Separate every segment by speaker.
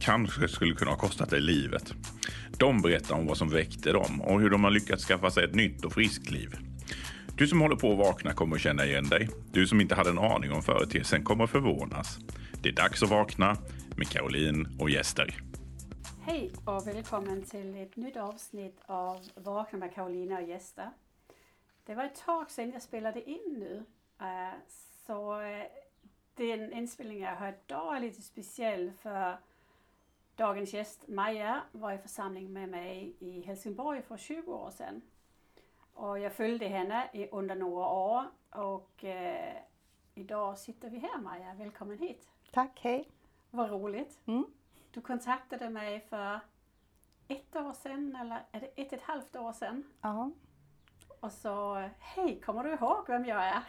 Speaker 1: kanske skulle kunna ha kostat dig livet. De berättar om vad som väckte dem och hur de har lyckats skaffa sig ett nytt och friskt liv. Du som håller på att vakna kommer att känna igen dig. Du som inte hade en aning om företeelsen kommer att förvånas. Det är dags att vakna med Caroline och gäster.
Speaker 2: Hej och välkommen till ett nytt avsnitt av Vakna med Karolina och gäster. Det var ett tag sedan jag spelade in nu. Eh, så eh, den inspelning jag har idag är lite speciell för dagens gäst Maja var i församling med mig i Helsingborg för 20 år sedan. Och jag följde henne under några år och eh, idag sitter vi här Maja. Välkommen hit.
Speaker 3: Tack, hej.
Speaker 2: Vad roligt.
Speaker 3: Mm.
Speaker 2: Du kontaktade mig för ett år sedan, eller är det ett och ett halvt år sedan?
Speaker 3: Ja.
Speaker 2: Och så, hej, kommer du ihåg vem jag är?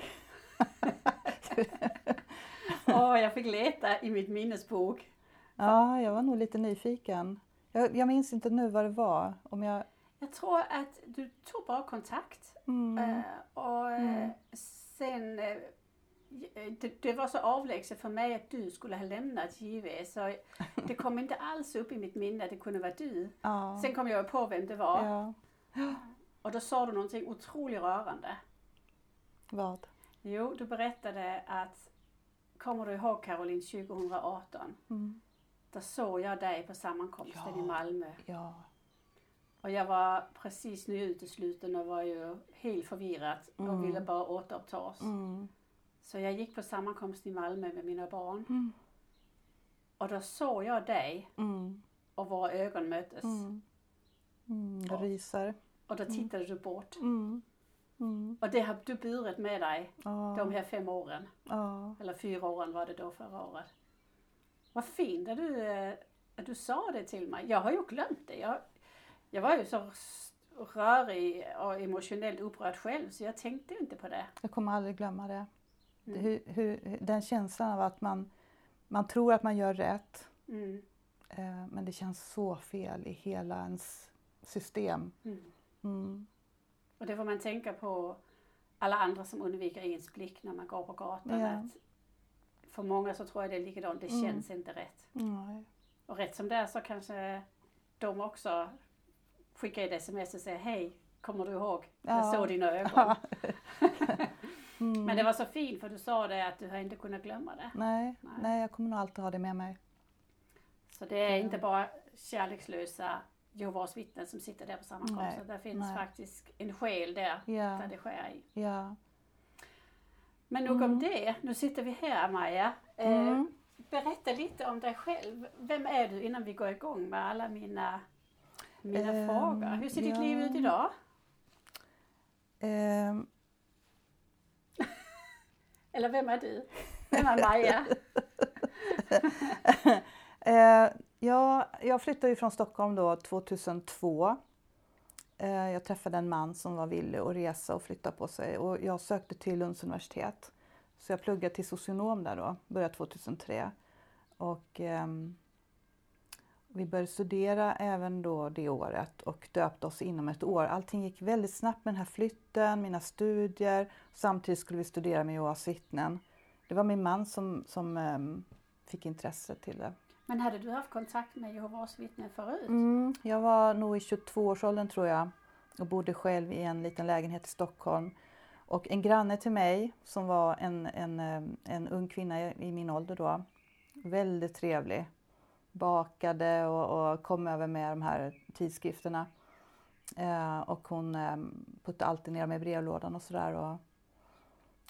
Speaker 2: och jag fick leta i mitt minnesbok.
Speaker 3: Ja, jag var nog lite nyfiken. Jag, jag minns inte nu vad det var. Om jag...
Speaker 2: Jag tror att du tog bara kontakt.
Speaker 3: Mm.
Speaker 2: Eh, och eh, sen, eh, det, det var så avlägset för mig att du skulle ha lämnat JV så det kom inte alls upp i mitt minne att det kunde vara du.
Speaker 3: Ja.
Speaker 2: Sen kom jag på vem det var.
Speaker 3: ja.
Speaker 2: Och då sa du någonting otroligt rörande.
Speaker 3: Vad?
Speaker 2: Jo, du berättade att, kommer du ihåg Caroline 2018?
Speaker 3: Mm.
Speaker 2: Då såg jag dig på sammankomsten
Speaker 3: Ja.
Speaker 2: i Malmö.
Speaker 3: Ja.
Speaker 2: Och jag var precis nyutesluten och var ju helt förvirrad och
Speaker 3: Mm.
Speaker 2: ville bara återupptas.
Speaker 3: Mm.
Speaker 2: Så jag gick på sammankomst i Malmö med mina barn.
Speaker 3: Mm.
Speaker 2: Och då såg jag dig
Speaker 3: Mm.
Speaker 2: och våra ögon möttes.
Speaker 3: Mm. Mm. Jag
Speaker 2: Ja.
Speaker 3: ryser.
Speaker 2: Och då tittade du bort.
Speaker 3: Mm. Mm.
Speaker 2: Och det har du burit med dig
Speaker 3: Ja.
Speaker 2: de här fem åren.
Speaker 3: Ja.
Speaker 2: Eller fyra åren var det då förra året. Vad fint att du, att du sa det till mig. Jag har ju glömt det. Jag, jag var ju så rörig och emotionellt upprörd själv så jag tänkte inte på det.
Speaker 3: Jag kommer aldrig glömma det. det
Speaker 2: Mm.
Speaker 3: hur, hur, den känslan av att man, man tror att man gör rätt
Speaker 2: Mm.
Speaker 3: eh, men det känns så fel i hela ens system.
Speaker 2: Mm.
Speaker 3: Mm.
Speaker 2: Och det får man tänka på alla andra som undviker ens blick när man går på gatan.
Speaker 3: Ja.
Speaker 2: Att för många så tror jag det är likadant, det
Speaker 3: Mm.
Speaker 2: känns inte rätt.
Speaker 3: Nej.
Speaker 2: Och rätt som det är så kanske de också skickar ett sms och säger hej, kommer du ihåg? Jag
Speaker 3: Ja.
Speaker 2: såg dina ögon.
Speaker 3: Ja. Mm.
Speaker 2: Men det var så fint för du sa det att du har inte kunnat glömma det.
Speaker 3: Nej,
Speaker 2: Nej.
Speaker 3: nej, jag kommer nog alltid ha det med mig.
Speaker 2: Så det är inte bara kärlekslösa Jehovas vittnen som sitter där på sammankomsten.
Speaker 3: Nej,
Speaker 2: Det finns
Speaker 3: nej.
Speaker 2: faktiskt en själ där,
Speaker 3: Ja,
Speaker 2: där det sker i.
Speaker 3: ja.
Speaker 2: Men nog om
Speaker 3: Mm.
Speaker 2: det. Nu sitter vi här Maja. Eh,
Speaker 3: Mm.
Speaker 2: berätta lite om dig själv. Vem är du innan vi går igång med alla mina, mina
Speaker 3: Ehm,
Speaker 2: frågor? Hur ser ditt
Speaker 3: ja.
Speaker 2: liv ut idag?
Speaker 3: Ehm,
Speaker 2: Eller vem är du? Vem är Maja?
Speaker 3: eh, ja, jag flyttade ju från Stockholm då 2002. Eh, jag träffade en man som var villig att resa och flytta på sig och jag sökte till Lunds universitet. Så jag pluggade till socionom där då, började 2003. Och eh, vi började studera även då det året och döpte oss inom ett år. Allting gick väldigt snabbt med den här flytten, mina studier. Samtidigt skulle vi studera med Jehovas vittnen. Det var min man som, som eh, fick intresse till det.
Speaker 2: Men hade du haft kontakt med Jehovas vittnen förut?
Speaker 3: Mm, jag var nog i 22-årsåldern tror jag och bodde själv i en liten lägenhet i Stockholm. Och en granne till mig som var en, en, eh, en ung kvinna i min ålder då, väldigt trevlig, bakade och, och kom över med de här tidskrifterna. Eh, och hon eh, puttade alltid ner mig i brevlådan och sådär. Och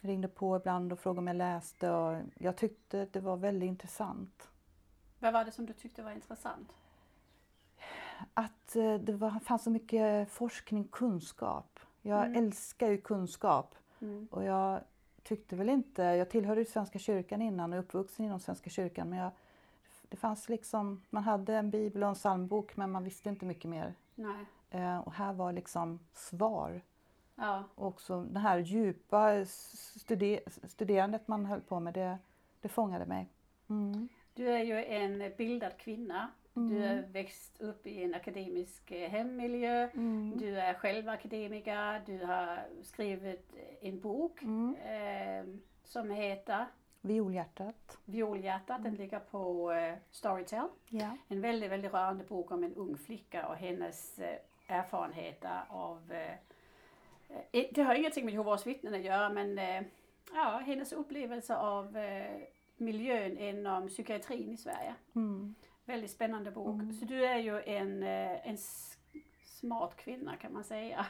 Speaker 3: ringde på ibland och frågade om jag läste och jag tyckte det var väldigt intressant.
Speaker 2: Vad var det som du tyckte var intressant?
Speaker 3: att eh, det var, fanns så mycket forskning, kunskap. Jag
Speaker 2: Mm.
Speaker 3: älskar ju kunskap
Speaker 2: Mm.
Speaker 3: och jag tyckte väl inte, jag tillhörde ju Svenska kyrkan innan och är uppvuxen inom Svenska kyrkan men jag Det fanns liksom, man hade en bibel och en psalmbok men man visste inte mycket mer.
Speaker 2: Nej.
Speaker 3: Eh, och här var liksom svar.
Speaker 2: Ja.
Speaker 3: Och också det här djupa studer studerandet man höll på med, det, det fångade mig. Mm.
Speaker 2: Du är ju en bildad kvinna. Du
Speaker 3: Mm.
Speaker 2: har växt upp i en akademisk eh, hemmiljö.
Speaker 3: Mm.
Speaker 2: Du är själv akademiker. Du har skrivit en bok
Speaker 3: Mm.
Speaker 2: eh, som heter
Speaker 3: Violhjärtat.
Speaker 2: Violhjärtat. Den ligger på eh, Storytel.
Speaker 3: Ja.
Speaker 2: En väldigt, väldigt rörande bok om en ung flicka och hennes eh, erfarenheter av eh, eh, det har ingenting med Jehovas vittnen att göra men ja, hennes upplevelse av miljön inom psykiatrin i Sverige.
Speaker 3: Mm.
Speaker 2: Väldigt spännande bok.
Speaker 3: Mm.
Speaker 2: Så du är ju en, eh, en smart kvinna kan man säga.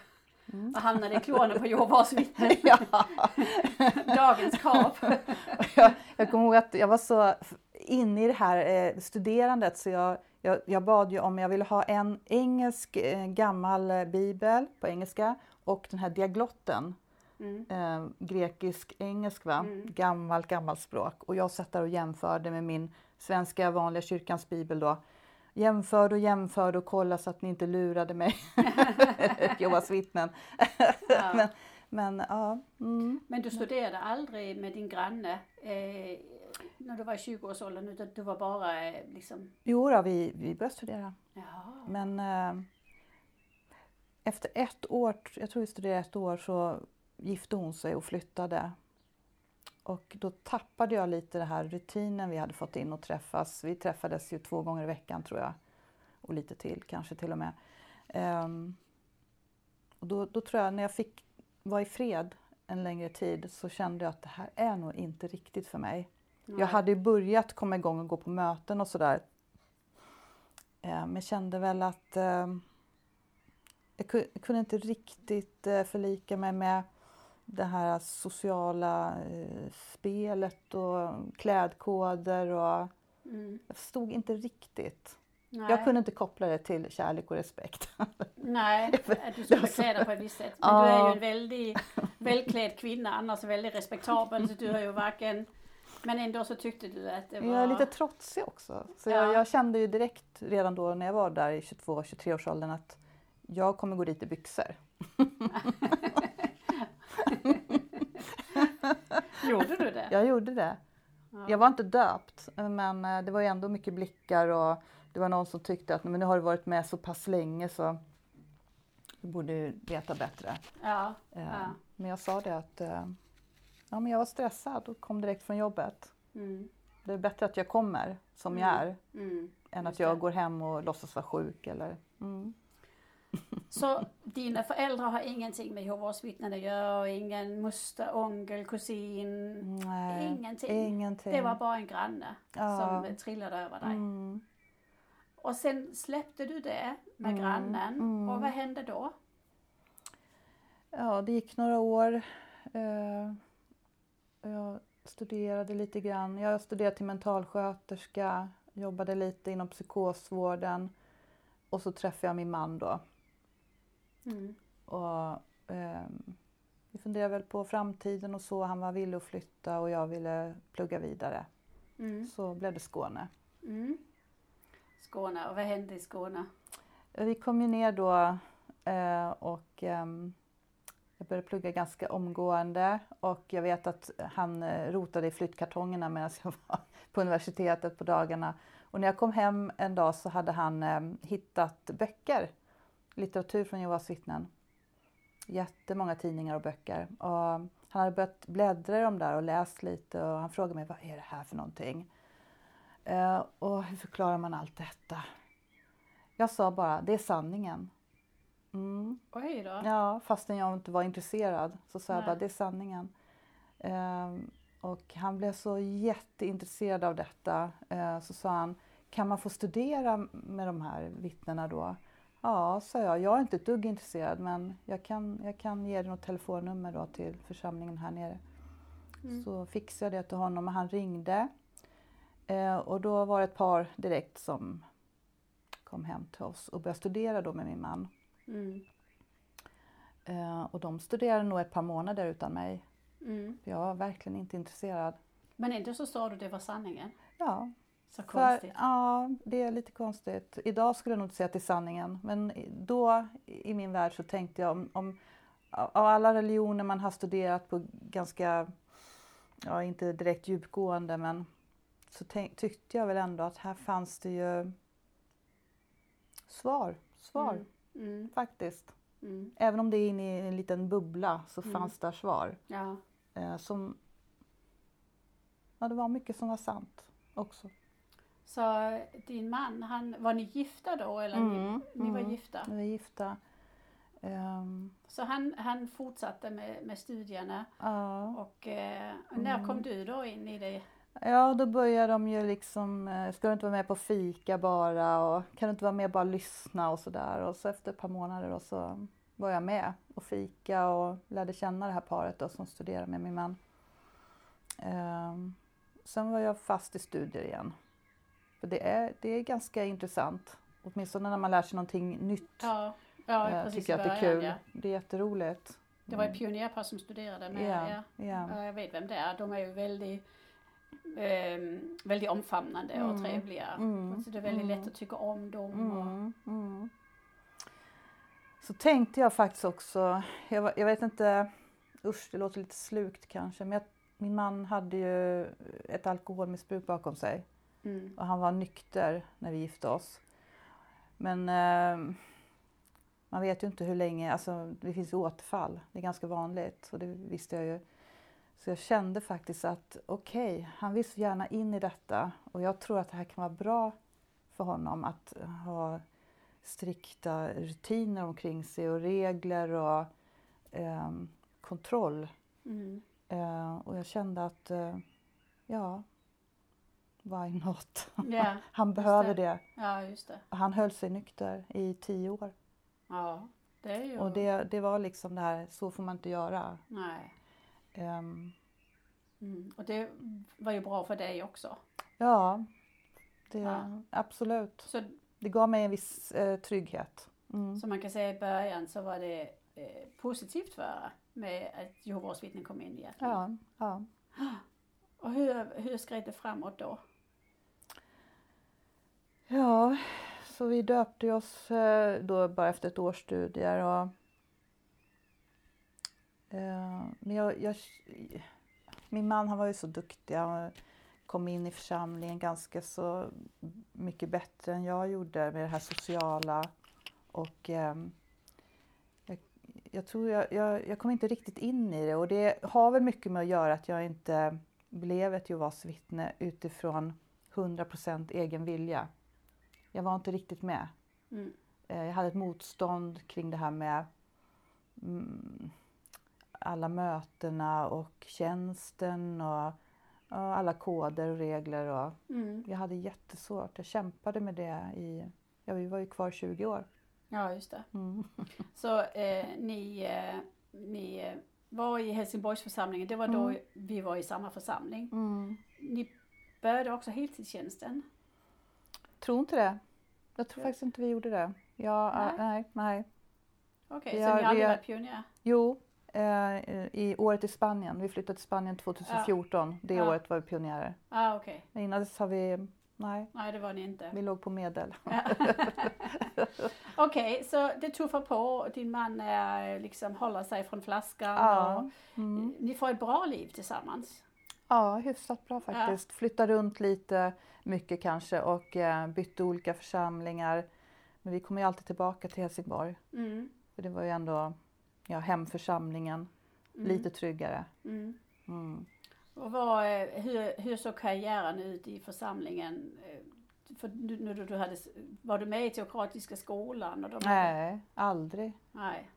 Speaker 3: Mm.
Speaker 2: Och hamnade i klorna på Jehovas vittnen.
Speaker 3: ja.
Speaker 2: Dagens krav.
Speaker 3: jag, jag kommer ihåg att jag var så inne i det här eh, studerandet så jag, jag, jag bad ju om jag ville ha en engelsk eh, gammal eh, bibel på engelska och den här diaglotten,
Speaker 2: Mm.
Speaker 3: eh, grekisk-engelsk va,
Speaker 2: Mm.
Speaker 3: gammalt gammalt språk. Och jag satt där och jämförde med min svenska vanliga kyrkans bibel då. Jämförde och jämförde och kollade så att ni inte lurade mig. Jehovas vittnen.
Speaker 2: Ja.
Speaker 3: men, men ja. Mm.
Speaker 2: Men du studerade aldrig med din granne eh, när du var i 20-årsåldern utan du var bara eh, liksom,
Speaker 3: Jo då, vi, vi började studera.
Speaker 2: ja.
Speaker 3: Men eh, efter ett år, jag tror vi studerade ett år, så gifte hon sig och flyttade. Och då tappade jag lite det här rutinen vi hade fått in och träffas. Vi träffades ju två gånger i veckan tror jag. Och lite till kanske till och med. Ehm, och då, då tror jag när jag fick vara i fred en längre tid så kände jag att det här är nog inte riktigt för mig.
Speaker 2: Nej.
Speaker 3: Jag hade ju börjat komma igång och gå på möten och sådär. Eh, Men kände väl att jag ku- jag kunde inte riktigt eh, förlika mig med det här sociala eh, spelet och klädkoder och
Speaker 2: Mm.
Speaker 3: jag förstod inte riktigt.
Speaker 2: Nej.
Speaker 3: Jag kunde inte koppla det till kärlek och respekt.
Speaker 2: Nej, att du skulle klä dig på ett visst sätt. Men
Speaker 3: Ja.
Speaker 2: du är ju en väldigt välklädd kvinna, annars väldigt respektabel. Så du har ju varken... Men ändå så tyckte du att det var...
Speaker 3: Jag är lite trotsig också. Så
Speaker 2: Ja.
Speaker 3: jag, jag kände ju direkt redan då när jag var där i 22-23 års åldern att jag kommer gå dit i byxor.
Speaker 2: Gjorde du det?
Speaker 3: Jag gjorde det.
Speaker 2: Ja.
Speaker 3: Jag var inte döpt, men eh, det var ju ändå mycket blickar och det var någon som tyckte att men nu har du varit med så pass länge så du borde ju veta bättre.
Speaker 2: Ja,
Speaker 3: Eh,
Speaker 2: ja.
Speaker 3: Men jag sa det att eh, ja, men jag var stressad och kom direkt från jobbet.
Speaker 2: Mm,
Speaker 3: Det är bättre att jag kommer som
Speaker 2: Mm.
Speaker 3: jag är
Speaker 2: mm.
Speaker 3: än
Speaker 2: Just
Speaker 3: att jag
Speaker 2: det.
Speaker 3: går hem och låtsas vara sjuk. Eller, mm.
Speaker 2: Så dina föräldrar har ingenting med Jehovas vittnen att göra? Ingen moster, onkel, kusin?
Speaker 3: Nej,
Speaker 2: Ingenting?
Speaker 3: ingenting.
Speaker 2: Det var bara en granne
Speaker 3: Ja.
Speaker 2: som trillade över dig?
Speaker 3: Mm.
Speaker 2: Och sen släppte du det med
Speaker 3: Mm,
Speaker 2: grannen
Speaker 3: mm.
Speaker 2: och vad hände då?
Speaker 3: Ja, det gick några år. Eh, Jag studerade lite grann. Jag studerade till mentalsköterska, jobbade lite inom psykosvården och så träffade jag min man då.
Speaker 2: Mm.
Speaker 3: Och, ehm, vi funderade väl på framtiden och så. Han var villig att flytta och jag ville plugga vidare.
Speaker 2: Mm.
Speaker 3: Så blev det Skåne.
Speaker 2: Mm. Skåne, och vad hände i Skåne?
Speaker 3: Vi kom ju ner då eh, och ehm, jag började plugga ganska omgående och jag vet att han eh, rotade i flyttkartongerna medan jag var på universitetet på dagarna. Och när jag kom hem en dag så hade han eh, hittat böcker, litteratur från Jehovas vittnen. Jättemånga tidningar och böcker. Och han hade börjat bläddra i dem där och läst lite och han frågade mig vad är det här för någonting? Eh, och hur förklarar man allt detta? Jag sa bara, det är sanningen. Mm.
Speaker 2: Oj då.
Speaker 3: Ja, fastän jag inte var intresserad så sa jag
Speaker 2: Nej.
Speaker 3: bara, det är sanningen. Ehm, och han blev så jätteintresserad av detta. Ehm, så sa han, kan man få studera med de här vittnena då? Ja, sa jag, jag är inte ett dugg intresserad men jag kan, jag kan ge dig något telefonnummer då till församlingen här nere.
Speaker 2: Mm.
Speaker 3: Så fixade jag det till honom och han ringde. Eh, och då var det ett par direkt som kom hem till oss och började studera då med min man.
Speaker 2: Mm.
Speaker 3: Eh, och de studerade nog ett par månader utan mig.
Speaker 2: Mm.
Speaker 3: Jag var verkligen inte intresserad.
Speaker 2: Men ändå så sa du det var sanningen.
Speaker 3: Ja,
Speaker 2: Så
Speaker 3: För,
Speaker 2: konstigt.
Speaker 3: ja, det är lite konstigt. Idag skulle jag nog inte säga att det är sanningen. Men då i min värld så tänkte jag om, om av alla religioner man har studerat på ganska, ja inte direkt djupgående men så tänk, tyckte jag väl ändå att här fanns det ju svar. Svar
Speaker 2: Mm. Mm.
Speaker 3: faktiskt.
Speaker 2: Mm.
Speaker 3: Även om det är inne i en liten bubbla så
Speaker 2: Mm.
Speaker 3: fanns där svar.
Speaker 2: Ja.
Speaker 3: Eh, som, ja, det var mycket som var sant också.
Speaker 2: Så din man, han, var ni gifta då? Eller
Speaker 3: Mm,
Speaker 2: ni, ni var
Speaker 3: mm.
Speaker 2: gifta?
Speaker 3: Vi är gifta. Ehm,
Speaker 2: Så han, han fortsatte med, med studierna.
Speaker 3: ja.
Speaker 2: Och eh, när
Speaker 3: Mm.
Speaker 2: kom du då in i det?
Speaker 3: ja, då börjar de ju liksom, eh, ska du inte vara med på fika bara och kan du inte vara med och bara lyssna och sådär. Och så efter ett par månader då så var jag med och fika och lärde känna det här paret då som studerar med min man. Ehm, sen var jag fast i studier igen. För det är, det är ganska intressant. Åtminstone när man lär sig någonting nytt.
Speaker 2: Ja, ja
Speaker 3: eh,
Speaker 2: precis
Speaker 3: tycker jag att det är kul.
Speaker 2: Ja.
Speaker 3: Det är jätteroligt.
Speaker 2: Det var
Speaker 3: Mm.
Speaker 2: pionjärpar som studerade med.
Speaker 3: Ja.
Speaker 2: Ja, jag vet vem det är. De är ju väldigt, ehm, väldigt omfamnande och
Speaker 3: Mm.
Speaker 2: trevliga.
Speaker 3: Mm.
Speaker 2: Så det är väldigt
Speaker 3: Mm.
Speaker 2: lätt att tycka om dem. Och,
Speaker 3: Mm, mm. Så tänkte jag faktiskt också, jag, jag vet inte, usch det låter lite slukt kanske, men jag, min man hade ju ett alkoholmissbruk bakom sig
Speaker 2: mm.
Speaker 3: och han var nykter när vi gifte oss. Men eh, man vet ju inte hur länge, alltså det finns återfall, det är ganska vanligt och det visste jag ju. Så jag kände faktiskt att okej, han vill så gärna in i detta och jag tror att det här kan vara bra för honom att ha strikta rutiner omkring sig och regler och ehm, kontroll.
Speaker 2: Mm.
Speaker 3: Eh, och jag kände att, eh, ja, why not?
Speaker 2: Ja,
Speaker 3: Han behöver
Speaker 2: det.
Speaker 3: det.
Speaker 2: ja, just det.
Speaker 3: Han höll sig nykter i tio år.
Speaker 2: Ja, det är ju...
Speaker 3: Och det, det var liksom det här, så får man inte göra.
Speaker 2: Nej.
Speaker 3: Ehm,
Speaker 2: Mm. Och det var ju bra för dig också.
Speaker 3: ja, det,
Speaker 2: Ja.
Speaker 3: absolut.
Speaker 2: Så,
Speaker 3: Det gav mig en viss eh, trygghet. Mm.
Speaker 2: så man kan säga i början så var det eh, positivt för er med att Jehovas vittnen kom in i ert liv.
Speaker 3: Ja, ja.
Speaker 2: Och hur, hur skred det framåt då?
Speaker 3: Ja, så vi döpte oss eh, då bara efter ett års studier. Och, eh, men jag, jag, min man han var ju så duktig. Han kom in i församlingen ganska så mycket bättre än jag gjorde med det här sociala. Och eh, jag, jag tror jag, jag, jag kom inte riktigt in i det och det har väl mycket med att göra att jag inte blev ett Jehovas vittne utifrån 100% egen vilja. Jag var inte riktigt med.
Speaker 2: Mm.
Speaker 3: Eh, Jag hade ett motstånd kring det här med mm, alla mötena och tjänsten och, och alla koder och regler. Och
Speaker 2: Mm.
Speaker 3: jag hade jättesvårt. Jag kämpade med det i, ja vi var ju kvar 20 år.
Speaker 2: Ja, just det.
Speaker 3: Mm.
Speaker 2: Så eh, ni, eh, ni eh, var i Helsingborgsförsamlingen, det var då
Speaker 3: Mm.
Speaker 2: vi var i samma församling.
Speaker 3: Mm.
Speaker 2: Ni började också heltidstjänsten.
Speaker 3: Tror inte det. Jag tror
Speaker 2: Ja.
Speaker 3: faktiskt inte vi gjorde det. Ja,
Speaker 2: Nej.
Speaker 3: nej, nej. nej.
Speaker 2: Okej,
Speaker 3: Vi
Speaker 2: så ni har aldrig varit pionjär?
Speaker 3: Jo, eh, i året i Spanien. Vi flyttade till Spanien 2014. Det
Speaker 2: Ja.
Speaker 3: året var vi pionjärer.
Speaker 2: Ah.
Speaker 3: Men Innan dess har vi, nej,
Speaker 2: Nej, det var ni inte.
Speaker 3: vi låg på medel.
Speaker 2: Okej, så det tuffar på. Din man är, liksom håller sig från flaskan.
Speaker 3: Ja.
Speaker 2: Och
Speaker 3: Mm.
Speaker 2: ni får ett bra liv tillsammans.
Speaker 3: Ja, hyfsat bra faktiskt. Flytta runt lite mycket kanske och eh, bytte olika församlingar. Men vi kommer ju alltid tillbaka till Helsingborg.
Speaker 2: Mm.
Speaker 3: För det var ju ändå ja, hemförsamlingen,
Speaker 2: Mm.
Speaker 3: lite tryggare.
Speaker 2: Mm.
Speaker 3: Mm.
Speaker 2: Och vad, eh, hur, hur såg karriären ut i församlingen? Eh, För du, nu du, du hade, var du med i teokratiska skolan? Och de
Speaker 3: Nej, aldrig.
Speaker 2: Nej.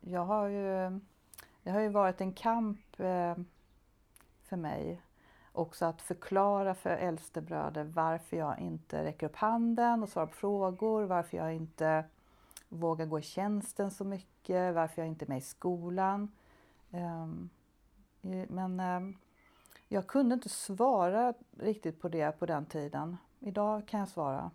Speaker 3: Jag har ju, det har ju varit en kamp för mig också att förklara för äldstebröder varför jag inte räcker upp handen och svarar på frågor, varför jag inte vågar gå i tjänsten så mycket, varför jag inte är med i skolan. Ehm, eh, men ehm, jag kunde inte svara riktigt på det på den tiden. Idag kan jag svara.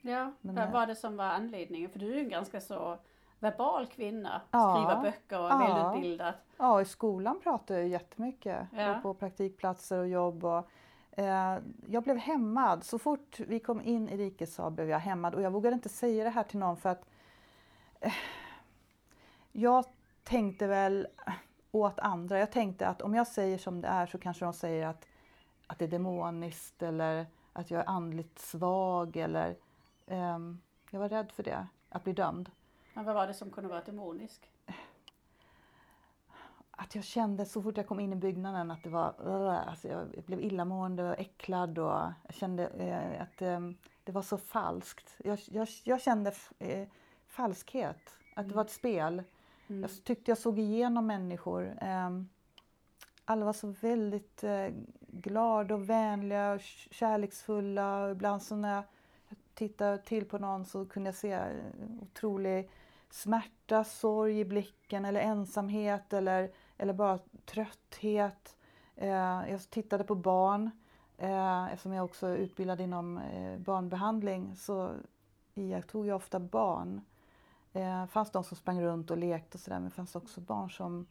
Speaker 2: Ja,
Speaker 3: Men,
Speaker 2: vad
Speaker 3: eh,
Speaker 2: var det som var anledningen? För du är ju ganska så verbal kvinna.
Speaker 3: Ja.
Speaker 2: Skriva böcker och
Speaker 3: Ja.
Speaker 2: välutbildad.
Speaker 3: Ja, i skolan pratar jag jättemycket.
Speaker 2: Ja.
Speaker 3: Och på praktikplatser och jobb. Och Eh, jag blev hämmad. Så fort vi kom in i rikesal blev jag hämmad och jag vågade inte säga det här till någon för att eh, jag tänkte väl åt andra. Jag tänkte att om jag säger som det är så kanske de säger att, att det är demoniskt eller att jag är andligt svag eller um, jag var rädd för det, att bli dömd.
Speaker 2: Men vad var det som kunde vara demoniskt?
Speaker 3: Att jag kände så fort jag kom in i byggnaden att det var, uh, alltså jag blev illamående och äcklad och jag kände uh, att um, det var så falskt. Jag, jag, jag kände uh, falskhet, att det var ett spel. Mm. Jag tyckte jag såg igenom människor. Um, alla var så väldigt uh, glada och vänliga och kärleksfulla. Ibland så när jag tittade till på någon så kunde jag se otrolig smärta, sorg i blicken eller ensamhet eller, eller bara trötthet. Uh, jag tittade på barn. Uh, eftersom jag också är utbildad inom barnbehandling så iakttog jag ofta barn eh, fanns de som sprang runt och lekte och sådär men det fanns också barn som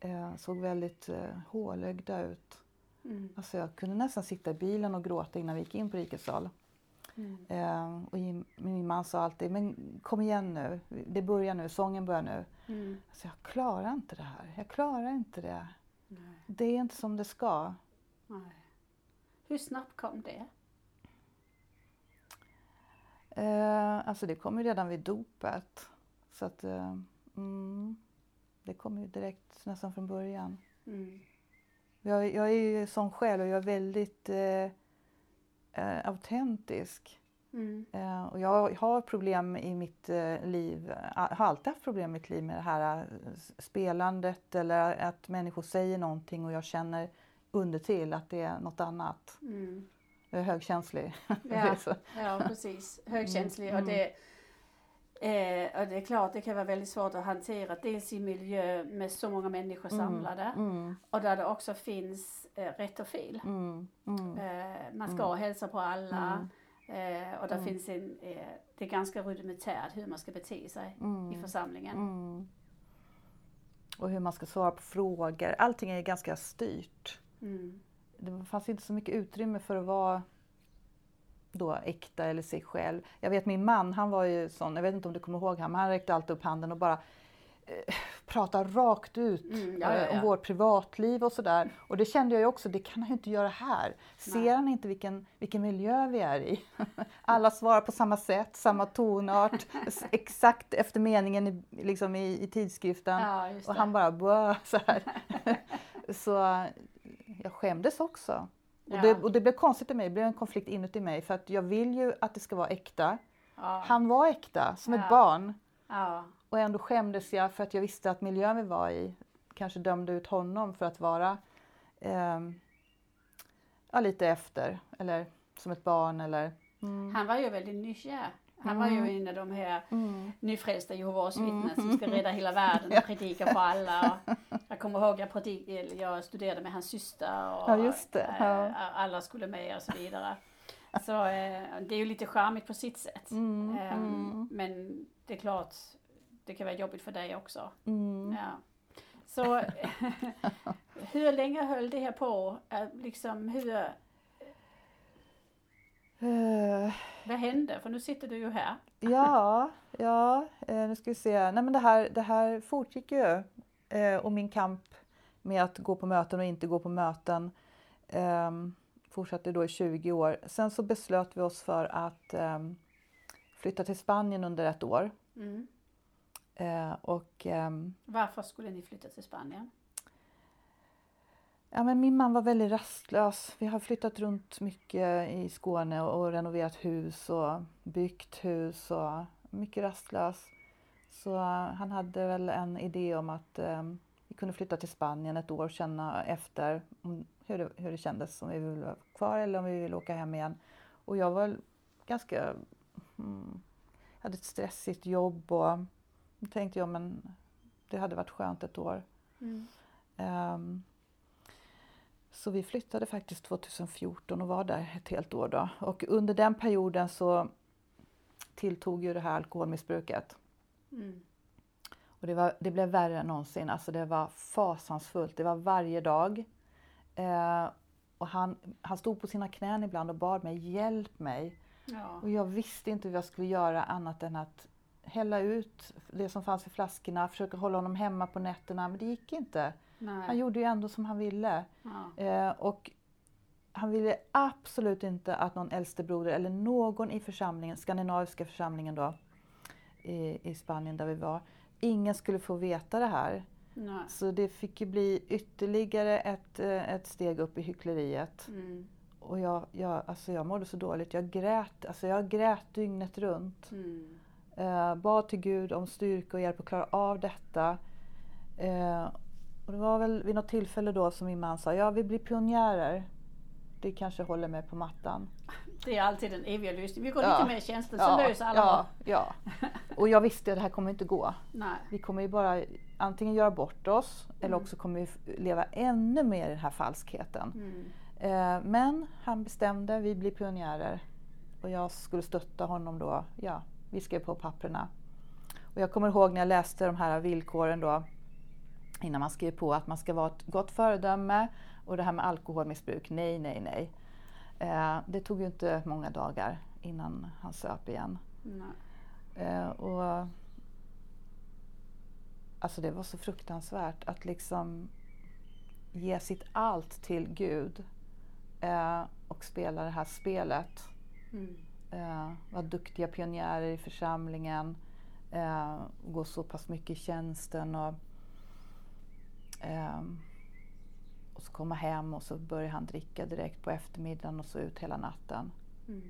Speaker 3: eh, såg väldigt eh, hålögda ut. Mm. Alltså jag kunde nästan sitta i bilen och gråta innan vi gick in på rikessal. Mm. Eh, och min man sa alltid, men kom igen nu, det börjar nu, sången börjar nu. Mm. Alltså jag klarar inte det här, jag klarar inte det. Nej. Det är inte som det ska.
Speaker 2: Nej. Hur snabbt kom det?
Speaker 3: Eh, alltså det kom ju redan vid dopet. Så att eh, mm, det kom ju direkt nästan från början. Mm. Jag, jag, är ju sån själv och jag är väldigt eh, eh, autentisk. Mm. Eh, och jag har problem i mitt eh, liv, har alltid haft problem i mitt liv med det här eh, spelandet eller att människor säger någonting och jag känner under till att det är något annat. Mm. Jag är högkänslig.
Speaker 2: Ja, ja precis. Högkänslig. Mm. Och, det, eh, och det är klart det kan vara väldigt svårt att hantera. Dels i miljö med så många människor mm. samlade mm. och där det också finns eh, rätt och fel. Mm. mm. Eh, man ska mm. hälsa på alla. Eh, och där finns en, eh, det är ganska rudimentärt hur man ska bete sig i församlingen.
Speaker 3: Och hur man ska svara på frågor. Allting är ganska styrt. Mm det fanns inte så mycket utrymme för att vara då äkta eller sig själv. Jag vet min man, han var ju sån, jag vet inte om du kommer ihåg honom, han räckte alltid upp handen och bara eh, prata rakt ut mm, ja, ja, ja. om vårt privatliv och sådär. Och det kände jag ju också, det kan han ju inte göra här. Ser Nej. han inte vilken, vilken miljö vi är i? Alla svarar på samma sätt, samma tonart, exakt efter meningen i, liksom i, i tidskriften. och han bara Bå! så här. så jag skämdes också. Ja. Och, det, och det blev konstigt i mig, det blev en konflikt inuti mig för att jag vill ju att det ska vara äkta. Ja. Han var äkta, som ett barn. Och ändå skämdes jag för att jag visste att miljön vi var i kanske dömde ut honom för att vara eh, ja, lite efter, eller som ett barn eller
Speaker 2: mm. Han var ju väldigt nykär. Han var ju en av de här mm. nyfrälsta Jehovas vittnen som ska rädda hela världen och predika för alla. Och jag kommer ihåg jag, jag studerade med hans syster och ja, ja. Äh, alla skulle med och så vidare. Så äh, det är ju lite charmigt på sitt sätt. Mm. Ähm, men det är klart, det kan vara jobbigt för dig också. Mm. Ja. Så hur länge höll det här på? Liksom, hur, Uh, Vad hände? För nu sitter du ju här.
Speaker 3: ja, ja, nu ska vi se. Nej men det här, det här fortgick ju. Uh, och min kamp med att gå på möten och inte gå på möten um, fortsatte då i 20 år. Sen så beslöt vi oss för att um, flytta till Spanien under ett år. Mm. och, um,
Speaker 2: Varför skulle ni flytta till Spanien?
Speaker 3: Ja, men min man var väldigt rastlös. Vi har flyttat runt mycket i Skåne och renoverat hus och byggt hus och mycket rastlös. Så han hade väl en idé om att um, vi kunde flytta till Spanien ett år och känna efter hur, det, hur det kändes, om vi ville vara kvar eller om vi ville åka hem igen. Och jag var ganska... Mm, hade ett stressigt jobb och då tänkte jag men det hade varit skönt ett år. Mm. Um, så vi flyttade faktiskt 2014 och var där ett helt år. Då. Och under den perioden så tilltog ju det här alkoholmissbruket. Mm. Och det, var, det blev värre än någonsin. Alltså det var fasansfullt. Det var varje dag. Eh, och han, han stod på sina knän ibland och bad mig, hjälp mig.
Speaker 2: Ja.
Speaker 3: Och jag visste inte vad jag skulle göra annat än att hälla ut det som fanns i flaskorna, försöka hålla honom hemma på nätterna, men det gick inte. Han
Speaker 2: Nej.
Speaker 3: gjorde ju ändå som han ville.
Speaker 2: Ja.
Speaker 3: Eh, och han ville absolut inte att någon äldstebroder eller någon i församlingen, skandinaviska församlingen då, i, i Spanien där vi var, ingen skulle få veta det här.
Speaker 2: Nej.
Speaker 3: Så det fick ju bli ytterligare ett, eh, ett steg upp i hyckleriet.
Speaker 2: Mm.
Speaker 3: Och jag, jag, alltså jag mådde så dåligt. Jag grät, alltså jag grät dygnet runt.
Speaker 2: Mm.
Speaker 3: Eh, bad till Gud om styrka och hjälp att klara av detta. Eh, och det var väl vid något tillfälle då som min man sa, ja vi blir pionjärer. Det kanske håller mig på mattan.
Speaker 2: Det är alltid den eviga lösningen. Vi går
Speaker 3: Ja.
Speaker 2: lite med känslan så löser alla
Speaker 3: ja, ja. Och jag visste att det här kommer inte gå.
Speaker 2: Nej.
Speaker 3: Vi kommer ju bara antingen göra bort oss eller
Speaker 2: Mm.
Speaker 3: också kommer vi leva ännu mer i den här falskheten.
Speaker 2: Mm.
Speaker 3: Eh, men han bestämde, vi blir pionjärer. Och jag skulle stötta honom då. Ja, vi skrev på papperna. Och jag kommer ihåg när jag läste de här villkoren då innan man skrev på att man ska vara ett gott föredöme och det här med alkoholmissbruk, nej, nej, nej. Eh, det tog ju inte många dagar innan han söp igen. Eh, och, alltså det var så fruktansvärt att liksom ge sitt allt till Gud eh, och spela det här spelet.
Speaker 2: Mm.
Speaker 3: Eh, vara duktiga pionjärer i församlingen, eh, gå så pass mycket i tjänsten och, ehm, och så komma hem och så börjar han dricka direkt på eftermiddagen och så ut hela natten.
Speaker 2: Mm.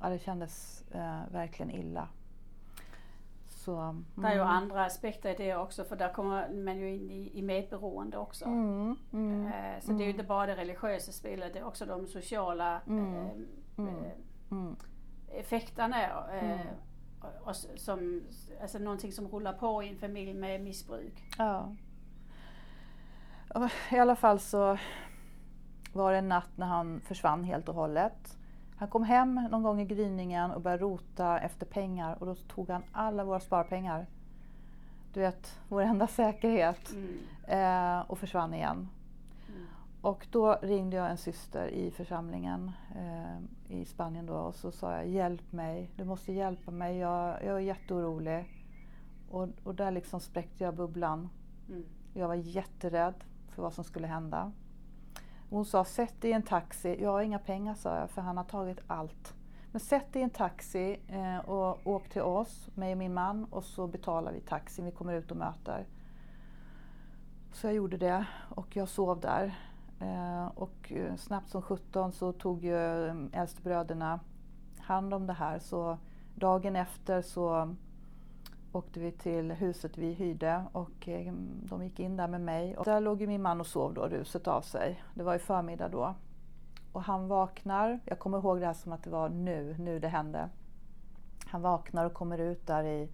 Speaker 3: Ja, det kändes eh, verkligen illa. Så,
Speaker 2: Det är ju
Speaker 3: mm.
Speaker 2: andra aspekter i det också för där kommer man ju in i, i medberoende också.
Speaker 3: Mm, mm,
Speaker 2: Eh, Så det är ju
Speaker 3: mm.
Speaker 2: inte bara det religiösa spelet, det är också de sociala
Speaker 3: Mm,
Speaker 2: eh,
Speaker 3: mm,
Speaker 2: eh,
Speaker 3: mm.
Speaker 2: effekterna. Eh,
Speaker 3: Mm.
Speaker 2: och, och som, alltså någonting som rullar på i en familj med missbruk.
Speaker 3: Ja. I alla fall så var det en natt när han försvann helt och hållet. Han kom hem någon gång i gryningen och började rota efter pengar och då tog han alla våra sparpengar. Du vet, vår enda säkerhet.
Speaker 2: Mm.
Speaker 3: Eh, och försvann igen.
Speaker 2: Mm.
Speaker 3: Och då ringde jag en syster i församlingen eh, i Spanien då och så sa jag hjälp mig, du måste hjälpa mig, jag, jag är jätteorolig. Och, och där liksom spräckte jag bubblan.
Speaker 2: Mm.
Speaker 3: Jag var jätterädd för vad som skulle hända. Hon sa sätt dig i en taxi, jag har inga pengar sa jag för han har tagit allt. Men sätt dig i en taxi eh, och åk till oss, mig och min man och så betalar vi taxin, vi kommer ut och möter. Så jag gjorde det och jag sov där. Eh, och eh, snabbt som 17 så tog ju äldstebröderna hand om det här. Så dagen efter så åkte vi till huset vi hyrde och eh, de gick in där med mig. Och där låg ju min man och sov då, ruset av sig. Det var ju förmiddag då. Och han vaknar, jag kommer ihåg det här som att det var nu, nu det hände. Han vaknar och kommer ut där i,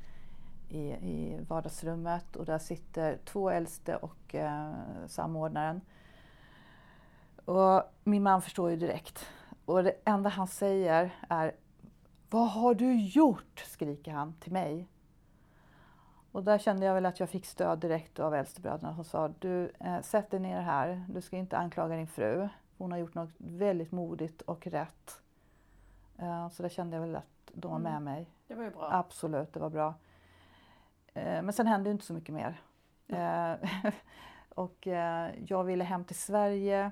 Speaker 3: i, i vardagsrummet och där sitter två äldste och eh, samordnaren. Och min man förstår ju direkt. Och det enda han säger är Vad har du gjort? skriker han till mig. Och där kände jag väl att jag fick stöd direkt av äldstebröderna som sa du eh, sätt dig ner här, du ska inte anklaga din fru. Hon har gjort något väldigt modigt och rätt. Eh, så där kände jag väl att de var med
Speaker 2: Mm.
Speaker 3: mig.
Speaker 2: Det var ju bra.
Speaker 3: Absolut, det var bra. Eh, men sen hände ju inte så mycket mer. Eh, och eh, jag ville hem till Sverige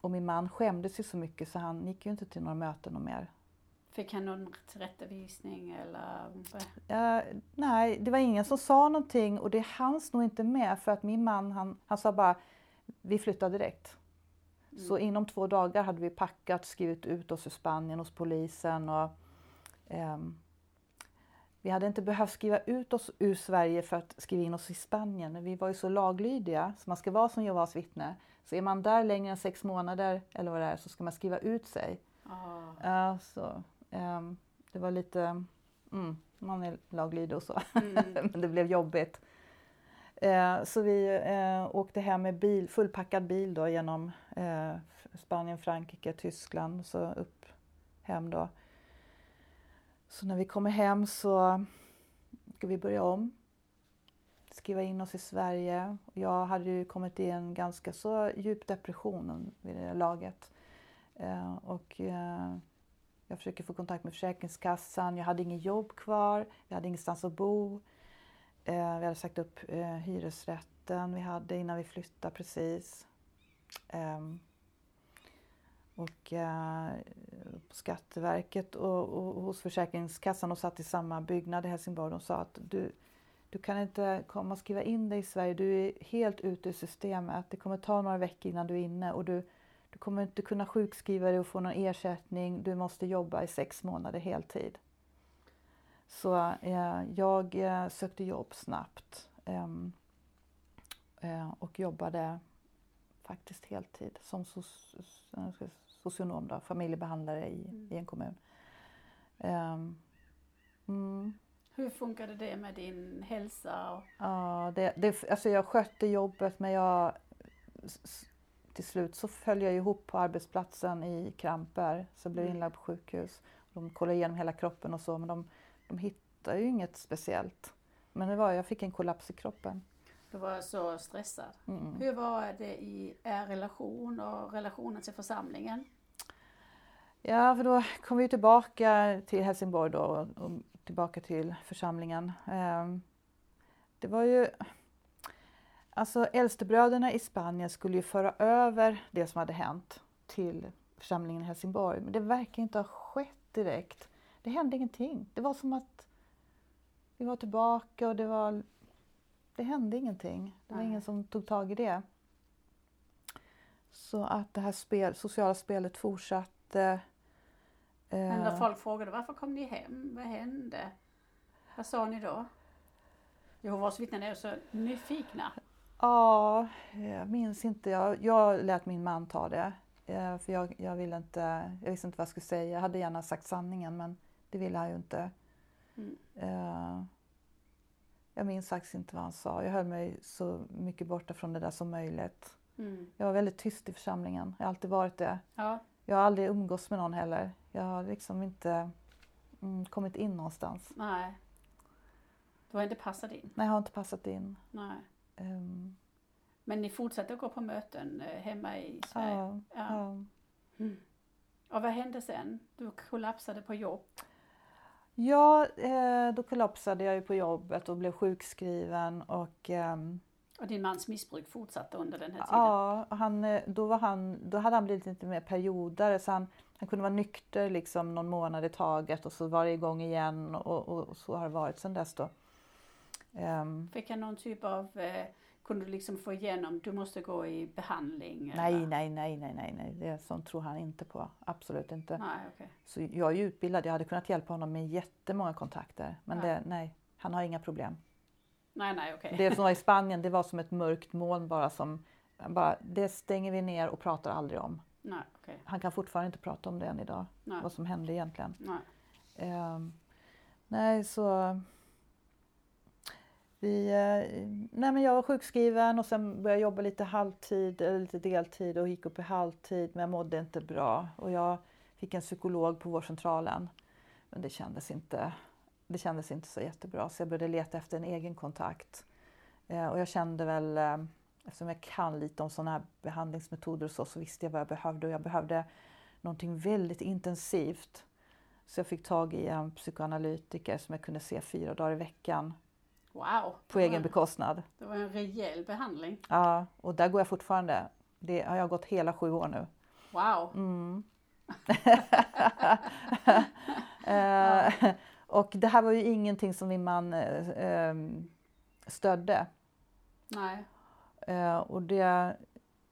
Speaker 3: och min man skämdes ju så mycket så han gick ju inte till några möten och mer.
Speaker 2: Fick han någon tillrättavisning eller?
Speaker 3: Eh, nej, det var ingen som sa någonting och det hanns nog inte med för att min man han, han sa bara vi flyttar direkt. Så inom två dagar hade vi packat, skrivit ut oss ur Spanien hos polisen och ehm, vi hade inte behövt skriva ut oss ur Sverige för att skriva in oss i Spanien. Vi var ju så laglydiga, så man ska vara som Jehovas vittne. Så är man där längre än sex månader eller vad det är så ska man skriva ut sig.
Speaker 2: Ah.
Speaker 3: Ja, så, ehm, det var lite, mm, man är laglydig och så.
Speaker 2: Mm.
Speaker 3: Men det blev jobbigt. Eh, så vi eh, åkte hem med bil, fullpackad bil då genom eh, Spanien, Frankrike, Tyskland så upp hem då. Så när vi kommer hem så ska vi börja om. Skriva in oss i Sverige. Jag hade ju kommit i en ganska så djup depression vid det laget. Eh, och eh, jag försöker få kontakt med Försäkringskassan. Jag hade inget jobb kvar, vi hade ingenstans att bo. Eh, vi hade sagt upp eh, hyresrätten vi hade innan vi flyttade precis. Ehm, och eh, på Skatteverket och, och, hos Försäkringskassan och satt i samma byggnad i Helsingborg. De sa att du, du kan inte komma och skriva in dig i Sverige. Du är helt ute ur systemet. Det kommer ta några veckor innan du är inne och du, du kommer inte kunna sjukskriva dig och få någon ersättning. Du måste jobba i sex månader heltid. Så eh, jag eh, sökte jobb snabbt ehm, eh, och jobbade faktiskt heltid som socionom, då, familjebehandlare i, mm. i en kommun. Um,
Speaker 2: mm. Hur funkade det med din hälsa? Och...
Speaker 3: Ja, det, det, alltså jag skötte jobbet men jag till slut så föll jag ihop på arbetsplatsen i kramper så jag blev mm. inlagd på sjukhus. De kollade igenom hela kroppen och så men de, de hittade ju inget speciellt. Men det var, jag fick en kollaps i kroppen.
Speaker 2: Du var så stressad. Mm. Hur var det i er relation och relationen till församlingen?
Speaker 3: Ja, för då kom vi tillbaka till Helsingborg då och tillbaka till församlingen. Ehm, det var ju... Alltså äldstebröderna i Spanien skulle ju föra över det som hade hänt till församlingen i Helsingborg. Men det verkar inte ha skett direkt. Det hände ingenting. Det var som att vi var tillbaka och det var... Det hände ingenting. Det var Nej. ingen som tog tag i det. Så att det här spel, sociala spelet fortsatte.
Speaker 2: Men när eh. folk frågade varför kom ni hem? Vad hände? Vad sa ni då? Jehovas vittnen är så nyfikna.
Speaker 3: Ja, jag minns inte. Jag, jag lät min man ta det. Eh, för jag, jag, ville inte, jag visste inte vad jag skulle säga. Jag hade gärna sagt sanningen men det ville han ju inte. Mm. Uh, jag minns faktiskt inte vad han sa. Jag höll mig så mycket borta från det där som möjligt. Mm. Jag var väldigt tyst i församlingen. Jag har alltid varit det. Ja. Jag har aldrig umgås med någon heller. Jag har liksom inte mm, kommit in någonstans.
Speaker 2: Nej. Du har inte passat in?
Speaker 3: Nej, jag har inte passat in.
Speaker 2: Nej. Um. Men ni fortsatte att gå på möten eh, hemma i Sverige? Ja. ja. Mm. Och vad hände sen? Du kollapsade på jobb?
Speaker 3: Ja, eh, då kollapsade jag ju på jobbet och blev sjukskriven och um,
Speaker 2: och din mans missbruk fortsatte under den här tiden?
Speaker 3: Ja, han, eh, då, var han, då hade han blivit lite mer perioder så han, han kunde vara nykter liksom någon månad i taget och så var det igång igen och, och, och så har det varit sedan dess då.
Speaker 2: Um, Fick han någon typ av, eh, kunde du liksom få igenom, du måste gå i behandling?
Speaker 3: Nej, eller? nej, nej, nej, nej, nej, det sånt tror han inte på. Absolut inte.
Speaker 2: Nej, okay.
Speaker 3: Så jag är ju utbildad, jag hade kunnat hjälpa honom med jättemånga kontakter. Men ja. det, nej, han har inga problem.
Speaker 2: Nej, nej, okay.
Speaker 3: Det som var i Spanien, det var som ett mörkt moln bara som, bara, det stänger vi ner och pratar aldrig om.
Speaker 2: Nej, okay.
Speaker 3: Han kan fortfarande inte prata om det än idag, nej. vad som hände egentligen.
Speaker 2: Nej,
Speaker 3: um, nej så vi, eh, nej men jag var sjukskriven och sen började jag jobba lite halvtid eller lite deltid och gick upp i halvtid men jag mådde inte bra. Och jag fick en psykolog på vårdcentralen. Men det kändes inte det kändes inte så jättebra så jag började leta efter en egen kontakt. Eh, och jag kände väl, eftersom jag kan lite om sådana här behandlingsmetoder och så, så visste jag vad jag behövde och jag behövde någonting väldigt intensivt. Så jag fick tag i en psykoanalytiker som jag kunde se fyra dagar i veckan.
Speaker 2: Wow!
Speaker 3: På egen bekostnad.
Speaker 2: Det var en rejäl behandling.
Speaker 3: Ja, och där går jag fortfarande. Det har jag gått hela sju år nu.
Speaker 2: Wow!
Speaker 3: Mm. eh, och det här var ju ingenting som min man eh, ehm, stödde.
Speaker 2: Nej.
Speaker 3: Eh, och det,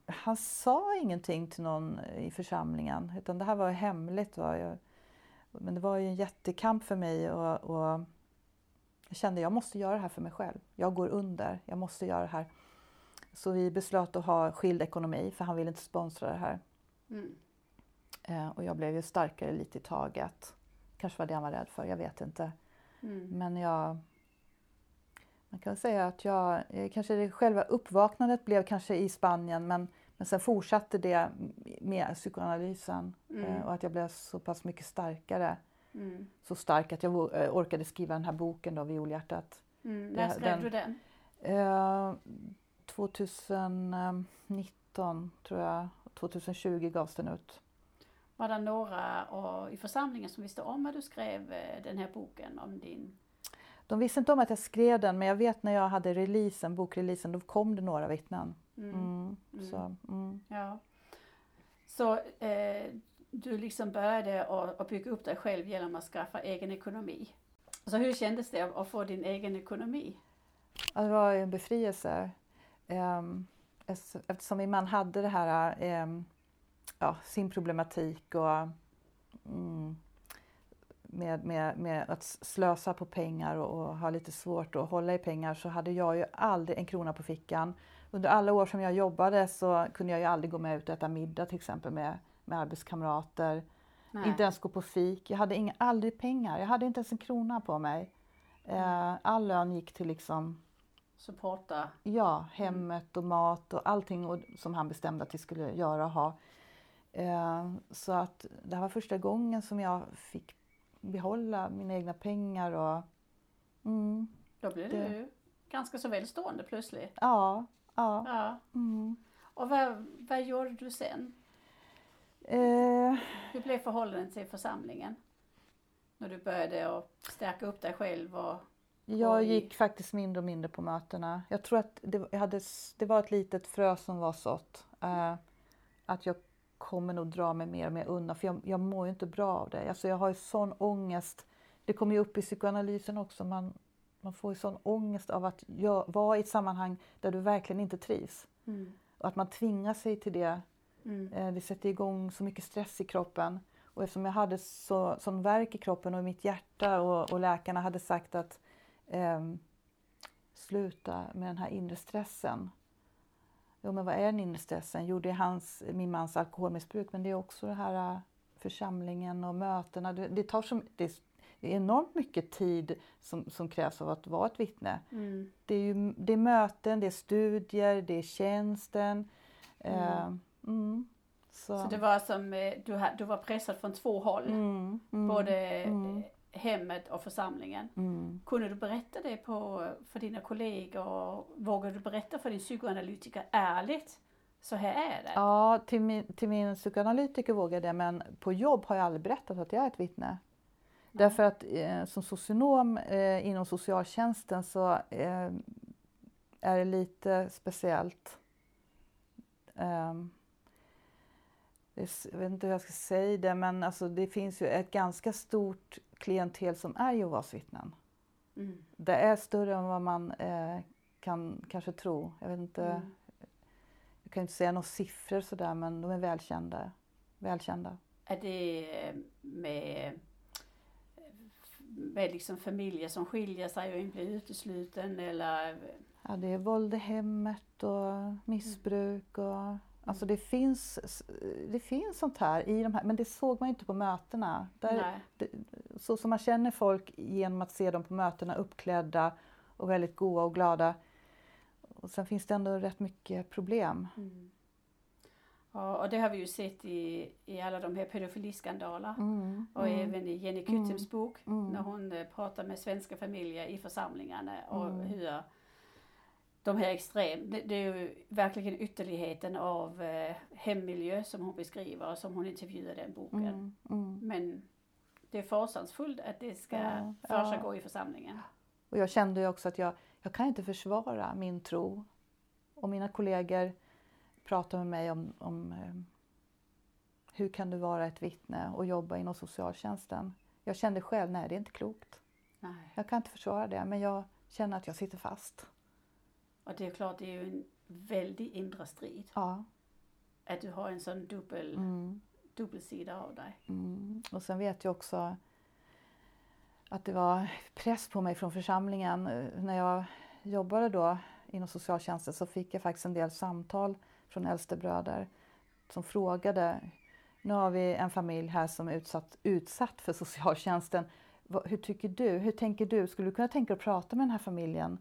Speaker 3: han sa ingenting till någon i församlingen utan det här var hemligt. Men det var ju en jättekamp för mig och, och jag kände att jag måste göra det här för mig själv. Jag går under, jag måste göra det här. Så vi beslöt att ha skild ekonomi för han ville inte sponsra det här. Mm. Eh, och jag blev ju starkare lite i taget kanske var det han var rädd för, jag vet inte. Mm. Men jag... Man kan säga att jag... Kanske det, själva uppvaknandet blev kanske i Spanien men, men sen fortsatte det med psykoanalysen mm. Eh, och att jag blev så pass mycket starkare. Mm. Så stark att jag eh, orkade skriva den här boken då, Violhjärtat.
Speaker 2: Mm. När skrev den, du den?
Speaker 3: Eh, 2019 tror jag. 2020 gavs den ut.
Speaker 2: Var det några och, i församlingen som visste om att du skrev eh, den här boken om din...
Speaker 3: De visste inte om att jag skrev den men jag vet när jag hade releasen, bokreleasen, då kom det några vittnen.
Speaker 2: Mm.
Speaker 3: Mm.
Speaker 2: Mm.
Speaker 3: Så, mm.
Speaker 2: Ja. Så eh, du liksom började att bygga upp dig själv genom att skaffa egen ekonomi. Så hur kändes det att få din egen ekonomi?
Speaker 3: Ja, det var en befrielse. Ehm, eftersom min man hade det här, ehm, ja, sin problematik och mm, med, med, med att slösa på pengar och, och ha lite svårt att hålla i pengar så hade jag ju aldrig en krona på fickan. Under alla år som jag jobbade så kunde jag ju aldrig gå med ut och äta middag till exempel med, med arbetskamrater.
Speaker 2: Nej.
Speaker 3: Inte ens gå på fik. Jag hade inga, aldrig pengar. Jag hade inte ens en krona på mig. Eh, all lön gick till liksom
Speaker 2: Supporta.
Speaker 3: Ja, hemmet och mat och allting och, som han bestämde att vi skulle göra och ha. Eh, så att det här var första gången som jag fick behålla mina egna pengar och mm,
Speaker 2: Då blev
Speaker 3: Det-
Speaker 2: du ganska så välstående plötsligt.
Speaker 3: ja, ja.
Speaker 2: Ja.
Speaker 3: Mm.
Speaker 2: Och vad, vad gjorde du sen?
Speaker 3: Eh,
Speaker 2: Hur blev förhållandet till församlingen? När du började att stärka upp dig själv och...
Speaker 3: jag gick faktiskt mindre och mindre på mötena. Jag tror att det, hade, det var ett litet frö som var sått. Eh, att jag kommer nog dra mig mer och mer undan för jag, jag mår ju inte bra av det. Alltså jag har ju sån ångest. Det kommer ju upp i psykoanalysen också. Man, man får ju sån ångest av att jag, vara i ett sammanhang där du verkligen inte trivs.
Speaker 2: Mm.
Speaker 3: Och att man tvingar sig till det.
Speaker 2: Mm.
Speaker 3: Eh, Det sätter igång så mycket stress i kroppen. Och eftersom jag hade så, sån värk i kroppen och i mitt hjärta och, och läkarna hade sagt att ehm, sluta med den här inre stressen. Jo, men vad är den inre stressen? Jo, det är hans, min mans alkoholmissbruk, men det är också det här äh, församlingen och mötena. Det, det tar så, det är enormt mycket tid som, som krävs av att vara ett vittne.
Speaker 2: Mm.
Speaker 3: Det är, ju, det är möten, det är studier, det är tjänsten. Eh, mm. Så,
Speaker 2: Så det var som, eh, du, du var pressad från två håll.
Speaker 3: mm, mm,
Speaker 2: Både
Speaker 3: mm.
Speaker 2: eh, hemmet och församlingen.
Speaker 3: mm.
Speaker 2: Kunde du berätta det på, för dina kollegor? Vågade du berätta för din psykoanalytiker ärligt? Så här är det.
Speaker 3: Ja, till min, till min psykoanalytiker vågade jag men på jobb har jag aldrig berättat att jag är ett vittne. Därför att eh, som socionom eh, inom socialtjänsten så eh, är det lite speciellt. Ehm, det är s- jag vet inte hur jag ska säga det men alltså, det finns ju ett ganska stort klientel som är Jehovas vittnen.
Speaker 2: Mm.
Speaker 3: Det är större än vad man eh, kan kanske tro. Jag vet inte,
Speaker 2: Mm.
Speaker 3: jag kan inte säga några siffror sådär men de är välkända. välkända.
Speaker 2: Är det med, med liksom familjer som skiljer sig och blir utesluten eller?
Speaker 3: Ja, det är våld i hemmet och missbruk och Alltså det finns, det finns sånt här i de här, men det såg man inte på mötena. Där, det, så som man känner folk genom att se dem på mötena uppklädda och väldigt goa och glada. Och sen finns det ändå rätt mycket problem.
Speaker 2: Mm. Ja, och det har vi ju sett i, i alla de här pedofiliskandaler.
Speaker 3: Mm,
Speaker 2: Och
Speaker 3: mm,
Speaker 2: även i Jenny Kuttems bok
Speaker 3: mm.
Speaker 2: när hon eh, pratar med svenska familjer i församlingarna och
Speaker 3: Mm.
Speaker 2: hur de här extrem, det, det är ju verkligen ytterligheten av eh, hemmiljö som hon beskriver och som hon intervjuar i den boken.
Speaker 3: mm, mm.
Speaker 2: Men det är fasansfullt att det ska
Speaker 3: Ja,
Speaker 2: försiggå i församlingen.
Speaker 3: Och jag kände ju också att jag, jag kan inte försvara min tro. Och mina kollegor pratar med mig om, om eh, hur kan du vara ett vittne och jobba inom socialtjänsten. Jag kände själv, nej det är inte klokt.
Speaker 2: Nej.
Speaker 3: Jag kan inte försvara det, men jag känner att jag sitter fast.
Speaker 2: Och det är klart, det är ju en väldig inre strid.
Speaker 3: Ja.
Speaker 2: Att du har en sån dubbel,
Speaker 3: Mm,
Speaker 2: dubbelsida av dig.
Speaker 3: mm. Och sen vet jag också att det var press på mig från församlingen. Eh, När jag jobbade då inom socialtjänsten så fick jag faktiskt en del samtal från äldstebröder som frågade nu har vi en familj här som är utsatt, utsatt för socialtjänsten. Hur tycker du? Hur tänker du? Skulle du kunna tänka dig att prata med den här familjen?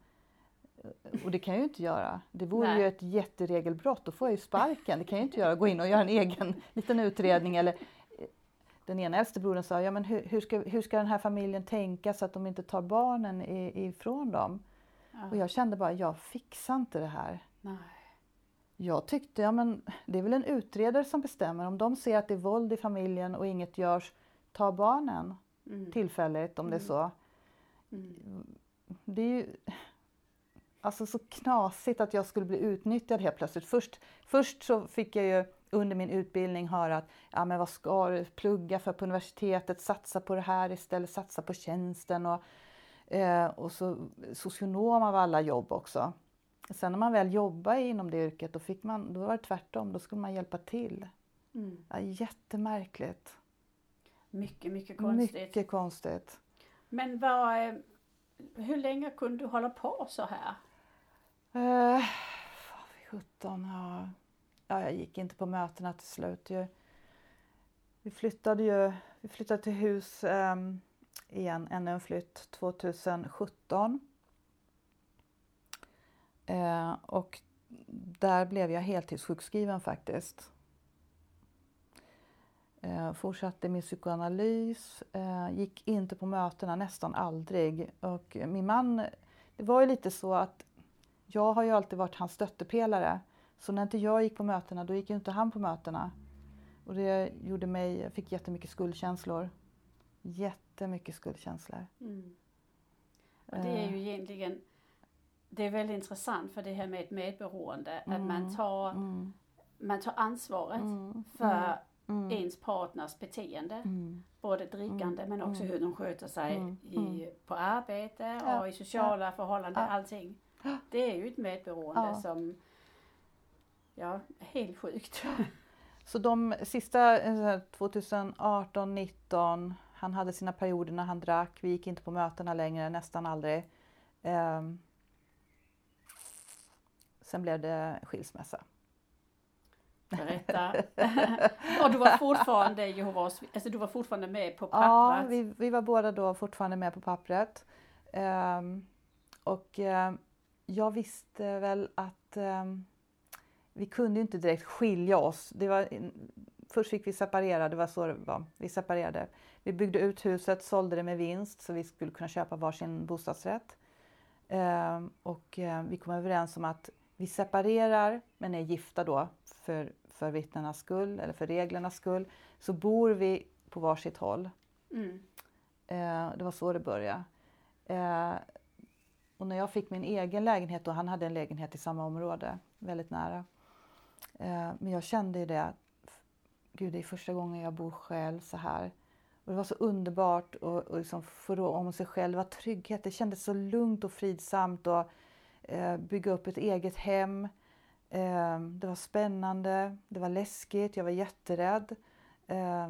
Speaker 3: Och det kan jag ju inte göra. Det vore
Speaker 2: Nej.
Speaker 3: ju ett jätteregelbrott. Då får jag ju sparken. Det kan jag ju inte göra. Gå in och göra en egen liten utredning. Eller, den ena äldste brodern sa, ja, men hur, hur, ska, hur ska den här familjen tänka så att de inte tar barnen ifrån dem?
Speaker 2: Ja.
Speaker 3: Och jag kände bara, jag fixar inte det här.
Speaker 2: Nej.
Speaker 3: Jag tyckte, ja men det är väl en utredare som bestämmer. Om de ser att det är våld i familjen och inget görs, ta barnen
Speaker 2: Mm.
Speaker 3: tillfälligt om det är
Speaker 2: Mm.
Speaker 3: så.
Speaker 2: Mm.
Speaker 3: Det är ju alltså så knasigt att jag skulle bli utnyttjad helt plötsligt. Först, först så fick jag ju under min utbildning höra att ja, men vad ska du plugga för på universitetet, satsa på det här istället, satsa på tjänsten och, eh, och så socionom av alla jobb också. Sen när man väl jobbade inom det yrket då, fick man, då var det tvärtom, då skulle man hjälpa till.
Speaker 2: Mm.
Speaker 3: Ja, jättemärkligt.
Speaker 2: Mycket, mycket konstigt.
Speaker 3: Mycket konstigt.
Speaker 2: Men vad, eh, hur länge kunde du hålla på så här?
Speaker 3: Eh, fan, 17, ja. ja. Jag gick inte på mötena till slut ju. Vi flyttade ju vi flyttade till hus eh, igen, ännu en flytt 2017. Eh, och där blev jag heltidssjukskriven faktiskt. Eh, fortsatte min psykoanalys, eh, gick inte på mötena nästan aldrig. Och min man, det var ju lite så att jag har ju alltid varit hans stöttepelare. Så när inte jag gick på mötena, då gick ju inte han på mötena. Och det gjorde mig, jag fick jättemycket skuldkänslor. Jättemycket skuldkänslor.
Speaker 2: Mm. Och det är ju egentligen, det är väldigt intressant för det här med ett medberoende, att man
Speaker 3: Mm.
Speaker 2: tar,
Speaker 3: Mm,
Speaker 2: man tar ansvaret
Speaker 3: mm,
Speaker 2: för
Speaker 3: mm,
Speaker 2: ens partners beteende.
Speaker 3: mm,
Speaker 2: Både drickande men också
Speaker 3: mm.
Speaker 2: hur de sköter sig
Speaker 3: Mm,
Speaker 2: i, på arbete
Speaker 3: Ja,
Speaker 2: och i sociala förhållanden,
Speaker 3: Ja.
Speaker 2: allting. Det är ju ett medberoende
Speaker 3: Ja.
Speaker 2: som, ja, helt sjukt.
Speaker 3: Så de sista eh, 2018, 19, han hade sina perioder när han drack. Vi gick inte på mötena längre, nästan aldrig. Ehm, sen blev det skilsmässa.
Speaker 2: Berätta. och du var fortfarande Jehovas, alltså du var fortfarande med på
Speaker 3: Ja,
Speaker 2: pappret.
Speaker 3: vi, vi var båda då fortfarande med på pappret. Ehm, och ehm, jag visste väl att ehm, vi kunde inte direkt skilja oss. Det var, först fick vi separera, det var så det var. Vi separerade. Vi byggde ut huset, sålde det med vinst så vi skulle kunna köpa varsin bostadsrätt. Ehm, och ehm, vi kom överens om att vi separerar men är gifta då för, för vittnenas skull eller för reglernas skull. Så bor vi på varsitt håll.
Speaker 2: Mm.
Speaker 3: Eh, det var så det började. Och när jag fick min egen lägenhet, och han hade en lägenhet i samma område, väldigt nära. Eh, men jag kände ju det, gud det är första gången jag bor själv så här. Och det var så underbart och, och liksom få rå om sig själv, det var trygghet. Det kändes så lugnt och fridsamt och eh, bygga upp ett eget hem. Eh, det var spännande, det var läskigt, jag var jätterädd. Eh,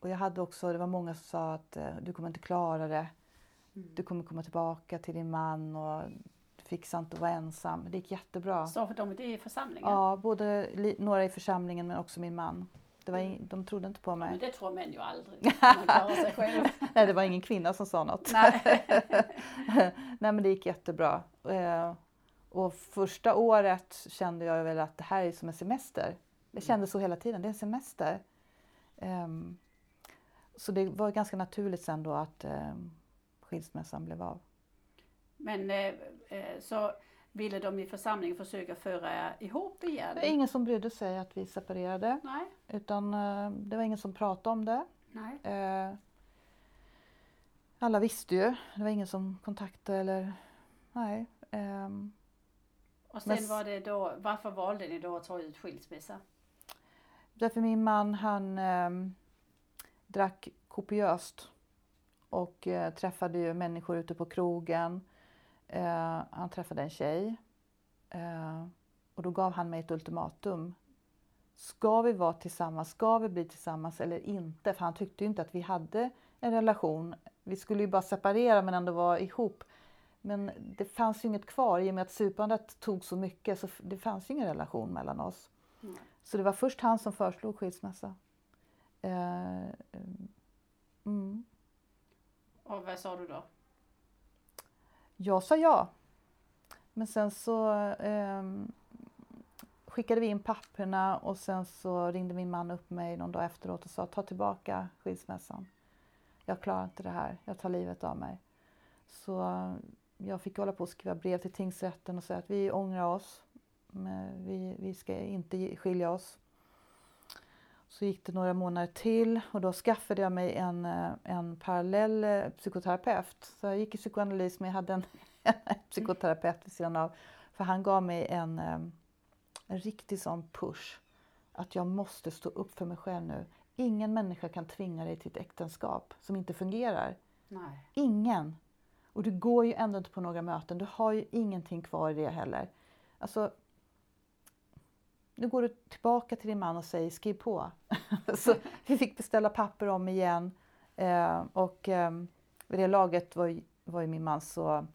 Speaker 3: och jag hade också, det var många som sa att eh, du kommer inte klara det.
Speaker 2: Mm.
Speaker 3: Du kommer komma tillbaka till din man och du fixar inte att vara ensam. Det gick jättebra.
Speaker 2: Så för dem i församlingen?
Speaker 3: Ja, både några i församlingen men också min man. Det var ing- de trodde inte på
Speaker 2: Men
Speaker 3: mig.
Speaker 2: det tror män ju aldrig. Man klarar sig själv.
Speaker 3: Nej, det var ingen kvinna som sa något.
Speaker 2: Nej.
Speaker 3: Nej, men det gick jättebra. Eh, Och första året kände jag väl att det här är som en semester. Jag kände så hela tiden, det är en semester. Ehm, Så det var ganska naturligt sen då att ehm, skilsmässan blev av.
Speaker 2: Men eh, eh, så ville de i församlingen försöka föra ihop igen?
Speaker 3: Det var ingen som brydde sig att vi separerade.
Speaker 2: Nej,
Speaker 3: Utan eh, det var ingen som pratade om det.
Speaker 2: nej.
Speaker 3: Eh, Alla visste ju. Det var ingen som kontaktade eller... Nej. ehm,
Speaker 2: Och sen
Speaker 3: Men-
Speaker 2: var det då, varför valde ni då att ta ut skilsmässa?
Speaker 3: Därför min man han ehm, drack kopiöst och eh, träffade ju människor ute på krogen. Eh, han träffade en tjej eh, och då gav han mig ett ultimatum. Ska vi vara tillsammans? Ska vi bli tillsammans eller inte? För han tyckte ju inte att vi hade en relation. Vi skulle ju bara separera men ändå vara ihop. Men det fanns ju inget kvar i och med att supandet tog så mycket så det fanns ju ingen relation mellan oss.
Speaker 2: Nej.
Speaker 3: Så det var först han som föreslog skilsmässa. Eh, mm.
Speaker 2: Och vad sa du då?
Speaker 3: Jag sa ja. Men sen så eh, skickade vi in papperna och sen så ringde min man upp mig någon dag efteråt och sa ta tillbaka skilsmässan. Jag klarar inte det här, jag tar livet av mig. Så eh, jag fick hålla på och skriva brev till tingsrätten och säga att vi ångrar oss. Men vi, vi ska inte skilja oss. Så gick det några månader till och då skaffade jag mig en, eh, en parallell eh, psykoterapeut. Så jag gick i psykoanalys men jag hade en, psykoterapeut vid sidan av. För han gav mig en, eh, en riktig sån push. Att jag måste stå upp för mig själv nu. Ingen människa kan tvinga dig till ett äktenskap som inte fungerar.
Speaker 2: Nej.
Speaker 3: Ingen. Och du går ju ändå inte på några möten. Du har ju ingenting kvar i det heller. Alltså, nu går du tillbaka till din man och säger skriv på. så vi fick beställa papper om igen. Eh, och eh, vid det laget var ju, var ju min man så,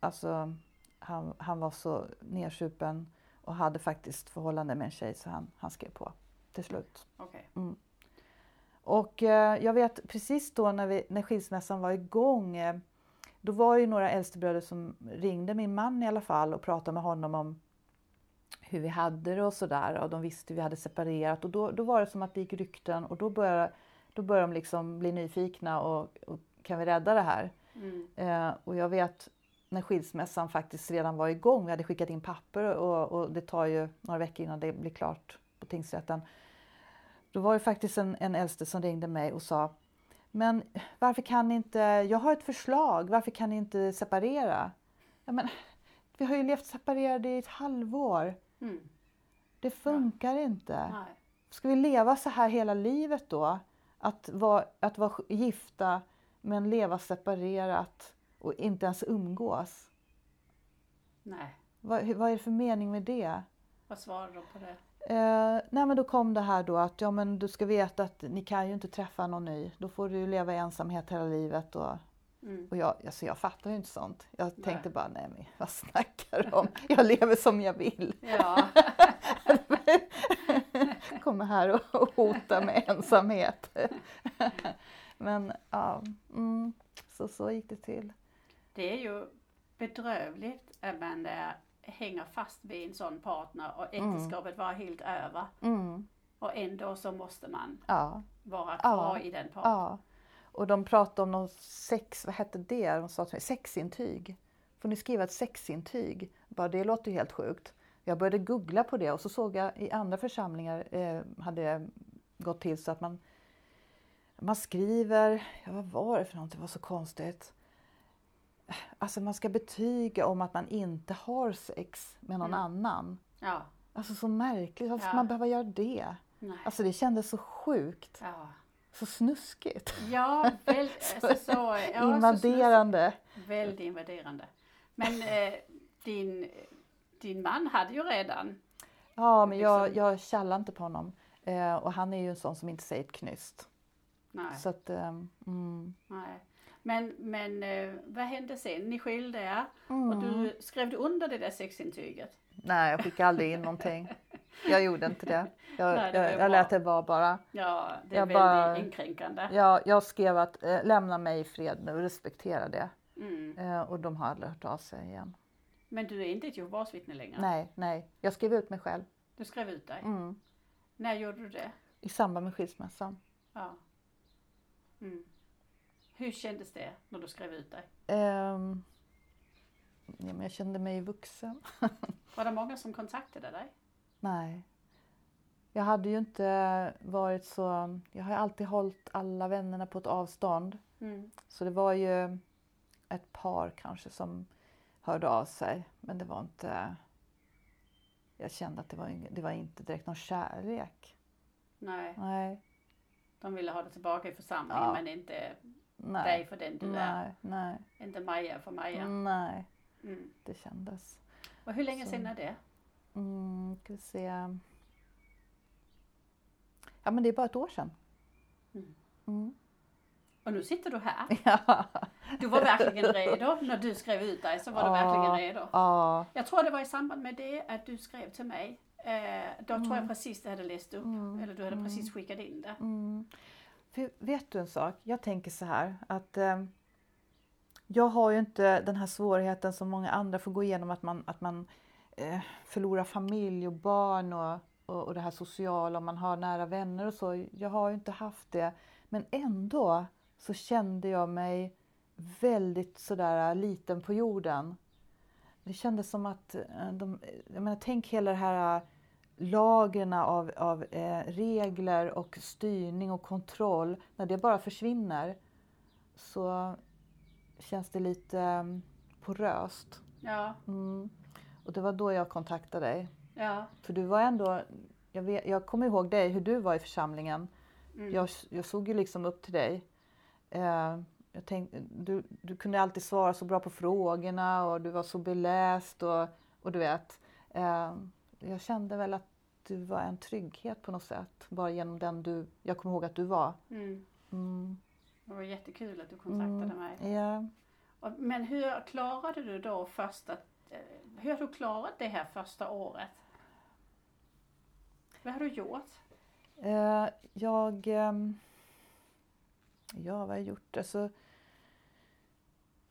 Speaker 3: alltså han, han var så nedsupen och hade faktiskt förhållande med en tjej så han, han skrev på till slut.
Speaker 2: Okej.
Speaker 3: Och eh, jag vet precis då när, vi, när skilsmässan var igång, eh, då var ju några äldstebröder som ringde min man i alla fall och pratade med honom om hur vi hade det och sådär. Och de visste hur vi hade separerat och då, då var det som att det gick rykten och då började, då började de liksom bli nyfikna och, och kan vi rädda det här?
Speaker 2: Mm.
Speaker 3: Eh, och jag vet när skilsmässan faktiskt redan var igång, vi hade skickat in papper och, och det tar ju några veckor innan det blir klart på tingsrätten. Då var det faktiskt en, en äldste som ringde mig och sa Men varför kan ni inte, jag har ett förslag, varför kan ni inte separera? Ja, men, vi har ju levt separerade i ett halvår.
Speaker 2: Mm.
Speaker 3: Det funkar inte.
Speaker 2: Nej.
Speaker 3: Ska vi leva så här hela livet då? Att vara, att vara gifta men leva separerat och inte ens umgås?
Speaker 2: Nej.
Speaker 3: Vad, vad är det för mening med det?
Speaker 2: Vad svarar de på det?
Speaker 3: Eh, nej men då kom det här då att ja, men du ska veta att ni kan ju inte träffa någon ny. Då får du leva i ensamhet hela livet. Och,
Speaker 2: Mm.
Speaker 3: och jag, alltså jag fattar ju inte sånt. Jag
Speaker 2: Nej.
Speaker 3: tänkte bara, nej men vad snackar du om? Jag lever som jag vill.
Speaker 2: Ja.
Speaker 3: Kommer här och, hotar med ensamhet. men ja, mm, så, så gick det till.
Speaker 2: Det är ju bedrövligt att man är, hänger fast vid en sån partner och äktenskapet var helt över.
Speaker 3: Mm,
Speaker 2: Och ändå så måste man
Speaker 3: ja.
Speaker 2: vara kvar
Speaker 3: Ja.
Speaker 2: i den partnern.
Speaker 3: Ja. Och de pratade om någon sex, vad hette det? De sa till mig, sexintyg. Får ni skriva ett sexintyg? Bara, det låter ju helt sjukt. Jag började googla på det och så såg jag i andra församlingar eh, hade gått till så att man, man skriver, ja, vad var det för något? Det var så konstigt. Alltså man ska betyga om att man inte har sex med någon
Speaker 2: Mm.
Speaker 3: annan.
Speaker 2: Ja.
Speaker 3: Alltså så märkligt, varför ska
Speaker 2: Ja.
Speaker 3: man behöva göra det?
Speaker 2: Nej.
Speaker 3: Alltså det kändes så sjukt,
Speaker 2: Ja.
Speaker 3: Så snuskigt.
Speaker 2: Ja, väl, alltså så, ja, så
Speaker 3: Invaderande.
Speaker 2: snuskigt. Väldigt invaderande. Men eh, din, din man hade ju redan,
Speaker 3: Ja, men jag,
Speaker 2: liksom-
Speaker 3: jag kallar inte på honom. Eh, och han är ju en sån som inte säger ett knyst.
Speaker 2: nej,
Speaker 3: Så att, eh, mm.
Speaker 2: nej. Men, men eh, vad hände sen? Ni skilde er och
Speaker 3: Mm.
Speaker 2: du skrev du under det där sexintyget?
Speaker 3: Nej, jag skickade aldrig in någonting. Jag gjorde inte det. Jag,
Speaker 2: Nej, det
Speaker 3: jag, jag lät det vara bara.
Speaker 2: Ja, det är
Speaker 3: Jag
Speaker 2: väldigt
Speaker 3: bara-
Speaker 2: inkränkande.
Speaker 3: Jag, jag skrev att eh, lämna mig i fred nu, respektera det.
Speaker 2: Mm.
Speaker 3: Eh, och de har aldrig hört av sig igen.
Speaker 2: Men du är inte ett Jehovas vittne längre?
Speaker 3: Nej, nej. Jag skrev ut mig själv.
Speaker 2: Du skrev ut dig?
Speaker 3: Mm.
Speaker 2: När gjorde du det?
Speaker 3: I samband med skilsmässan.
Speaker 2: Ja. Mm. Hur kändes det när du skrev ut dig?
Speaker 3: Ehm, ja, men jag kände mig vuxen.
Speaker 2: Var det många som kontaktade dig?
Speaker 3: Nej. Jag hade ju inte varit så... Jag har alltid hållit alla vännerna på ett avstånd.
Speaker 2: Mm.
Speaker 3: Så det var ju ett par kanske som hörde av sig. Men det var inte... Jag kände att det var, det var inte direkt någon kärlek.
Speaker 2: Nej,
Speaker 3: Nej.
Speaker 2: de ville ha dig tillbaka i församlingen
Speaker 3: Ja.
Speaker 2: men inte dig
Speaker 3: Nej.
Speaker 2: för den du är.
Speaker 3: Nej. Nej.
Speaker 2: Inte Maja för Maja.
Speaker 3: Nej.
Speaker 2: Mm.
Speaker 3: Det kändes.
Speaker 2: Och hur länge
Speaker 3: Så.
Speaker 2: sedan är det?
Speaker 3: Mm, ska vi se. Ja men det är bara ett år sedan.
Speaker 2: Mm.
Speaker 3: Mm.
Speaker 2: Och nu sitter du här.
Speaker 3: Ja.
Speaker 2: Du var verkligen redo när du skrev ut dig så var du verkligen redo.
Speaker 3: Ja.
Speaker 2: Jag tror det var i samband med det att du skrev till mig. Eh, då tror jag precis du hade läst upp. Eller du hade precis skickat in det.
Speaker 3: Mm. För, vet du en sak? Jag tänker så här att eh, jag har ju inte den här svårigheten som många andra får gå igenom att man, att man eh, förlorar familj och barn och, och, och det här sociala och man har nära vänner och så. Jag har ju inte haft det. Men ändå så kände jag mig väldigt sådär liten på jorden. det kändes som att eh, de, jag menar, tänk hela det här lagren av, av eh, regler och styrning och kontroll. När det bara försvinner så känns det lite poröst.
Speaker 2: Ja.
Speaker 3: Mm. Och det var då jag kontaktade dig.
Speaker 2: Ja.
Speaker 3: För du var ändå, jag, vet, jag kommer ihåg dig, hur du var i församlingen.
Speaker 2: Mm.
Speaker 3: Jag, jag såg ju liksom upp till dig. Eh, jag tänkte, du, du kunde alltid svara så bra på frågorna och du var så beläst och, och du vet. Eh, jag kände väl att du var en trygghet på något sätt, bara genom den du, jag kommer ihåg att du var.
Speaker 2: Mm.
Speaker 3: Mm.
Speaker 2: Det var jättekul att du kontaktade
Speaker 3: Mm.
Speaker 2: mig.
Speaker 3: Ja.
Speaker 2: Och, men hur klarade du då första, eh, hur har du klarat det här första året? Vad har du gjort?
Speaker 3: Eh, jag... ehm, ja, vad har jag gjort? Alltså,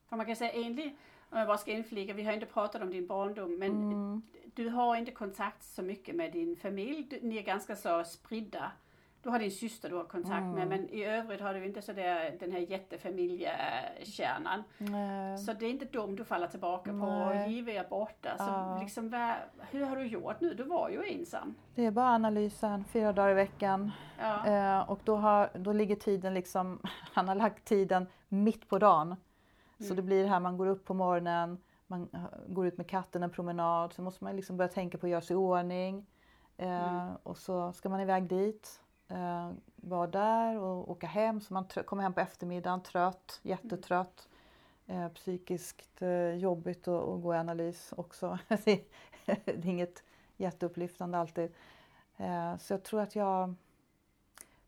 Speaker 2: För man kan säga enligt, om jag bara ska inflika, vi har inte pratat om din barndom, men
Speaker 3: mm,
Speaker 2: du har inte kontakt så mycket med din familj. Du, ni är ganska så spridda. Du har din syster du har kontakt med,
Speaker 3: Mm.
Speaker 2: men i övrigt har du inte så där, den här jättefamiljekärnan. Så det är inte dem du faller tillbaka på.
Speaker 3: Nej.
Speaker 2: JW är borta. Så
Speaker 3: Ja.
Speaker 2: liksom, vad, hur har du gjort nu? Du var ju ensam.
Speaker 3: det är bara analysen, fyra dagar i veckan.
Speaker 2: Ja.
Speaker 3: Eh, och då, har, då ligger tiden liksom, han har lagt tiden mitt på dagen. Så
Speaker 2: Mm.
Speaker 3: det blir det här, man går upp på morgonen, man eh, går ut med katten en promenad, så måste man liksom börja tänka på att göra sig i ordning. Eh,
Speaker 2: Mm.
Speaker 3: Och så ska man iväg dit, eh, vara där och åka hem. Så man kommer hem på eftermiddagen trött, jättetrött. Eh, psykiskt eh, jobbigt att, gå i analys också. det är inget jätteupplyftande alltid. Eh, så jag tror att jag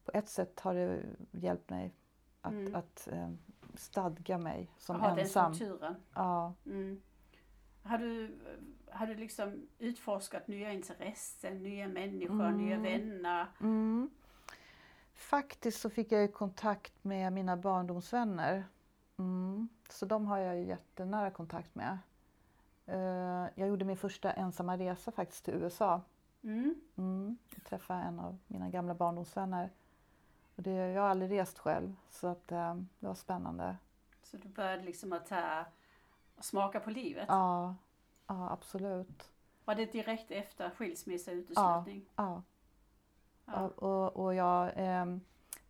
Speaker 3: på ett sätt har det hjälpt mig att,
Speaker 2: Mm.
Speaker 3: att eh, stadga mig som
Speaker 2: ha den
Speaker 3: ensam.
Speaker 2: strukturen.
Speaker 3: Ja.
Speaker 2: Mm. Har, du, har du liksom utforskat nya intressen, nya människor,
Speaker 3: Mm.
Speaker 2: nya vänner?
Speaker 3: Mm. Faktiskt så fick jag ju kontakt med mina barndomsvänner. Mm. Så de har jag ju jättenära kontakt med. Eh, jag gjorde min första ensamma resa faktiskt till USA.
Speaker 2: Mm.
Speaker 3: Mm. Jag träffade en av mina gamla barndomsvänner. Och det, jag har aldrig rest själv så att, eh, det var spännande.
Speaker 2: Så du började liksom att ta, smaka på livet?
Speaker 3: Ja, ja absolut.
Speaker 2: Var det direkt efter skilsmässa och uteslutning?
Speaker 3: Ja.
Speaker 2: Ja.
Speaker 3: Och, och, och jag, ehm,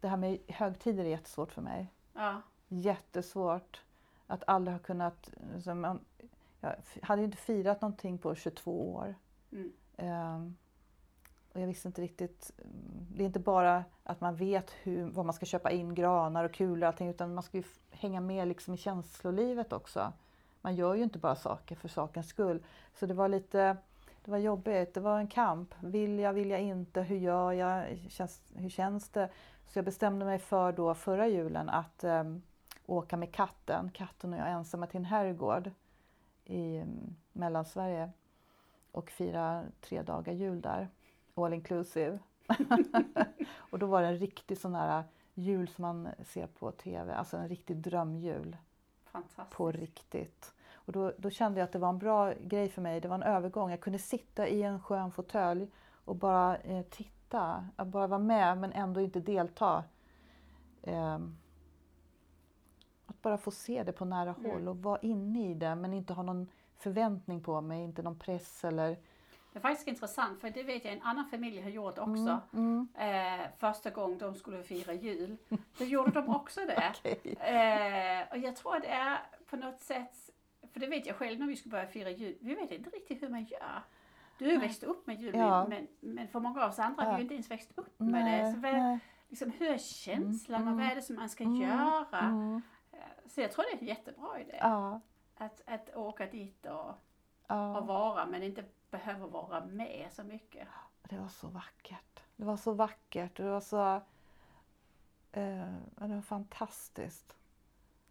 Speaker 3: det här med högtider är jättesvårt för mig.
Speaker 2: ja.
Speaker 3: Jättesvårt att aldrig ha kunnat... Alltså man, jag hade ju inte firat någonting på 22 år.
Speaker 2: Mm.
Speaker 3: Ehm, och jag visste inte riktigt... Det är inte bara att man vet hur, vad man ska köpa in, granar och kulor och allting, utan man ska ju hänga med liksom i känslolivet också. Man gör ju inte bara saker för sakens skull. Så det var lite... Det var jobbigt, det var en kamp. Vill jag, vill jag inte, hur gör jag, känns, hur känns det? Så jag bestämde mig för då förra julen att ehm, åka med katten, katten och jag ensamma till en herrgård i um, Mellansverige och fira tre dagar jul där, all inclusive. och då var det en riktig sån här jul som man ser på tv, alltså en riktig drömjul på riktigt. Och då, då kände jag att det var en bra grej för mig, det var en övergång. Jag kunde sitta i en skön fåtölj och bara eh, titta, att bara vara med men ändå inte delta. Ehm, att bara få se det på nära
Speaker 2: Mm.
Speaker 3: håll och vara inne i det men inte ha någon förväntning på mig, inte någon press eller...
Speaker 2: Det är faktiskt intressant för det vet jag en annan familj har gjort också.
Speaker 3: Mm,
Speaker 2: Eh, första gång de skulle fira jul. Då gjorde de också det.
Speaker 3: okej.
Speaker 2: Eh, och jag tror det är på något sätt, för det vet jag själv när vi skulle börja fira jul, vi vet inte riktigt hur man gör. Du har ju växt upp med jul,
Speaker 3: Ja.
Speaker 2: men, men för många av oss andra har
Speaker 3: Ja.
Speaker 2: vi ju inte ens växt upp med det.
Speaker 3: Nej,
Speaker 2: Så vad, liksom, hur är känslan
Speaker 3: Mm,
Speaker 2: och vad
Speaker 3: mm.
Speaker 2: är det som man ska
Speaker 3: Mm,
Speaker 2: göra?
Speaker 3: Mm,
Speaker 2: Eh, Så jag tror det är en jättebra idé.
Speaker 3: ja,
Speaker 2: Att, att åka dit och, och
Speaker 3: ja.
Speaker 2: vara, men inte behöva vara med så mycket.
Speaker 3: Det var så vackert. Det var så vackert. Det var så... Eh, det var fantastiskt.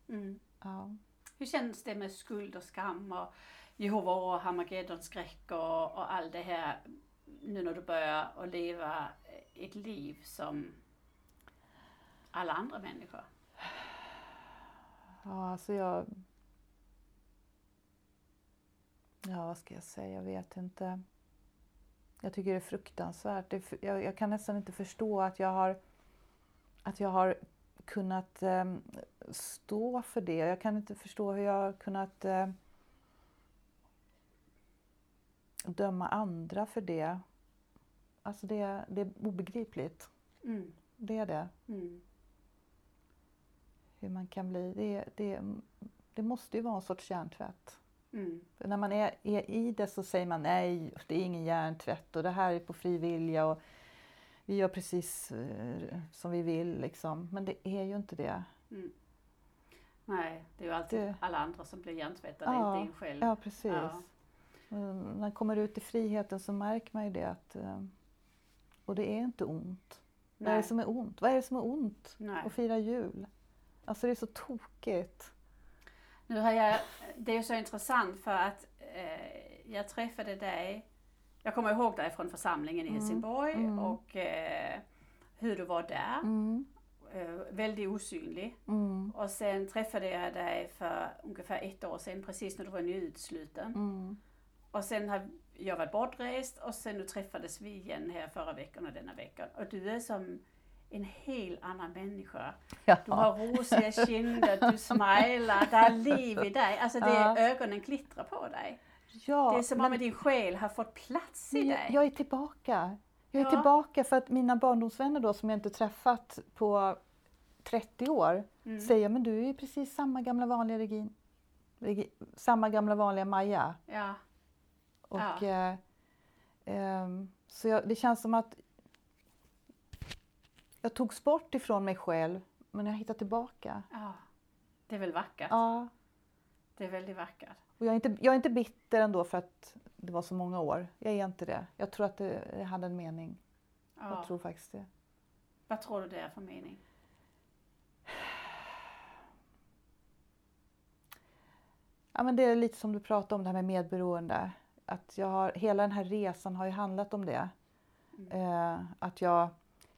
Speaker 2: Mm.
Speaker 3: Ja.
Speaker 2: Hur känns det med skuld och skam och Jehova och Harmagedon-skräck och, och allt det här nu när du börjar att leva ett liv som alla andra människor?
Speaker 3: Ja, alltså jag... Ja, vad ska jag säga? Jag vet inte. Jag tycker det är fruktansvärt. Det är, fr- jag, jag kan nästan inte förstå att jag har, att jag har kunnat em, stå för det. Jag kan inte förstå hur jag har kunnat... eh, döma andra för det. Alltså det, det är obegripligt.
Speaker 2: Mm.
Speaker 3: Det är det.
Speaker 2: Mm.
Speaker 3: Hur man kan bli. Det, det, det måste ju vara en sorts hjärntvätt.
Speaker 2: Mm.
Speaker 3: När man är, är i det så säger man nej, det är ingen hjärntvätt och det här är på fri vilja och vi gör precis eh, som vi vill. Liksom. Men det är ju inte det.
Speaker 2: Mm. Nej, det är ju alltid
Speaker 3: Det-
Speaker 2: alla andra som blir hjärntvättade,
Speaker 3: Ja,
Speaker 2: inte en själv.
Speaker 3: Ja, precis.
Speaker 2: Ja.
Speaker 3: Mm, När man kommer ut i friheten så märker man ju det att eh, och det är inte ont. Vad är
Speaker 2: Nej.
Speaker 3: det som är ont? Vad är det som är ont?
Speaker 2: Nej.
Speaker 3: Att fira jul? Alltså det är så tokigt.
Speaker 2: Nu har jag, det är så intressant för att eh, jag träffade dig, jag kommer ihåg dig från församlingen i
Speaker 3: Mm,
Speaker 2: Helsingborg
Speaker 3: mm.
Speaker 2: och eh, hur du var där,
Speaker 3: Mm,
Speaker 2: eh, väldigt osynlig.
Speaker 3: mm,
Speaker 2: Och sen träffade jag dig för ungefär ett år sedan, precis när du var nyutsluten.
Speaker 3: mm.
Speaker 2: Och sen har jag varit bortrest och sen nu träffades vi igen här förra veckan och denna veckan. Och du är som en helt annan människa.
Speaker 3: Ja.
Speaker 2: Du har rosiga kinder, du smilar, det är liv i dig. Alltså det
Speaker 3: Ja.
Speaker 2: ögonen glittrar på dig.
Speaker 3: Ja,
Speaker 2: det är som
Speaker 3: men-
Speaker 2: om din själ har fått plats i dig.
Speaker 3: jag, är tillbaka. Jag är
Speaker 2: Ja.
Speaker 3: tillbaka för att mina barndomsvänner då som jag inte träffat på 30 år
Speaker 2: Mm.
Speaker 3: säger men du är ju precis samma gamla vanliga Regin, Regi, samma gamla vanliga Maja.
Speaker 2: Ja,
Speaker 3: Och,
Speaker 2: Ja.
Speaker 3: eh, ehm, så jag, det känns som att jag togs bort ifrån mig själv men jag hittar tillbaka.
Speaker 2: ja. Det är väl vackert?
Speaker 3: Ja.
Speaker 2: Det är väldigt vackert.
Speaker 3: Och jag, är inte, jag är inte bitter ändå för att det var så många år. Jag är inte det. Jag tror att det, hade en mening.
Speaker 2: Ja.
Speaker 3: Jag tror faktiskt det.
Speaker 2: Vad tror du det är för mening?
Speaker 3: Ja, men det är lite som du pratade om det här med medberoende. Att jag har, hela den här resan har ju handlat om det. Eh, att jag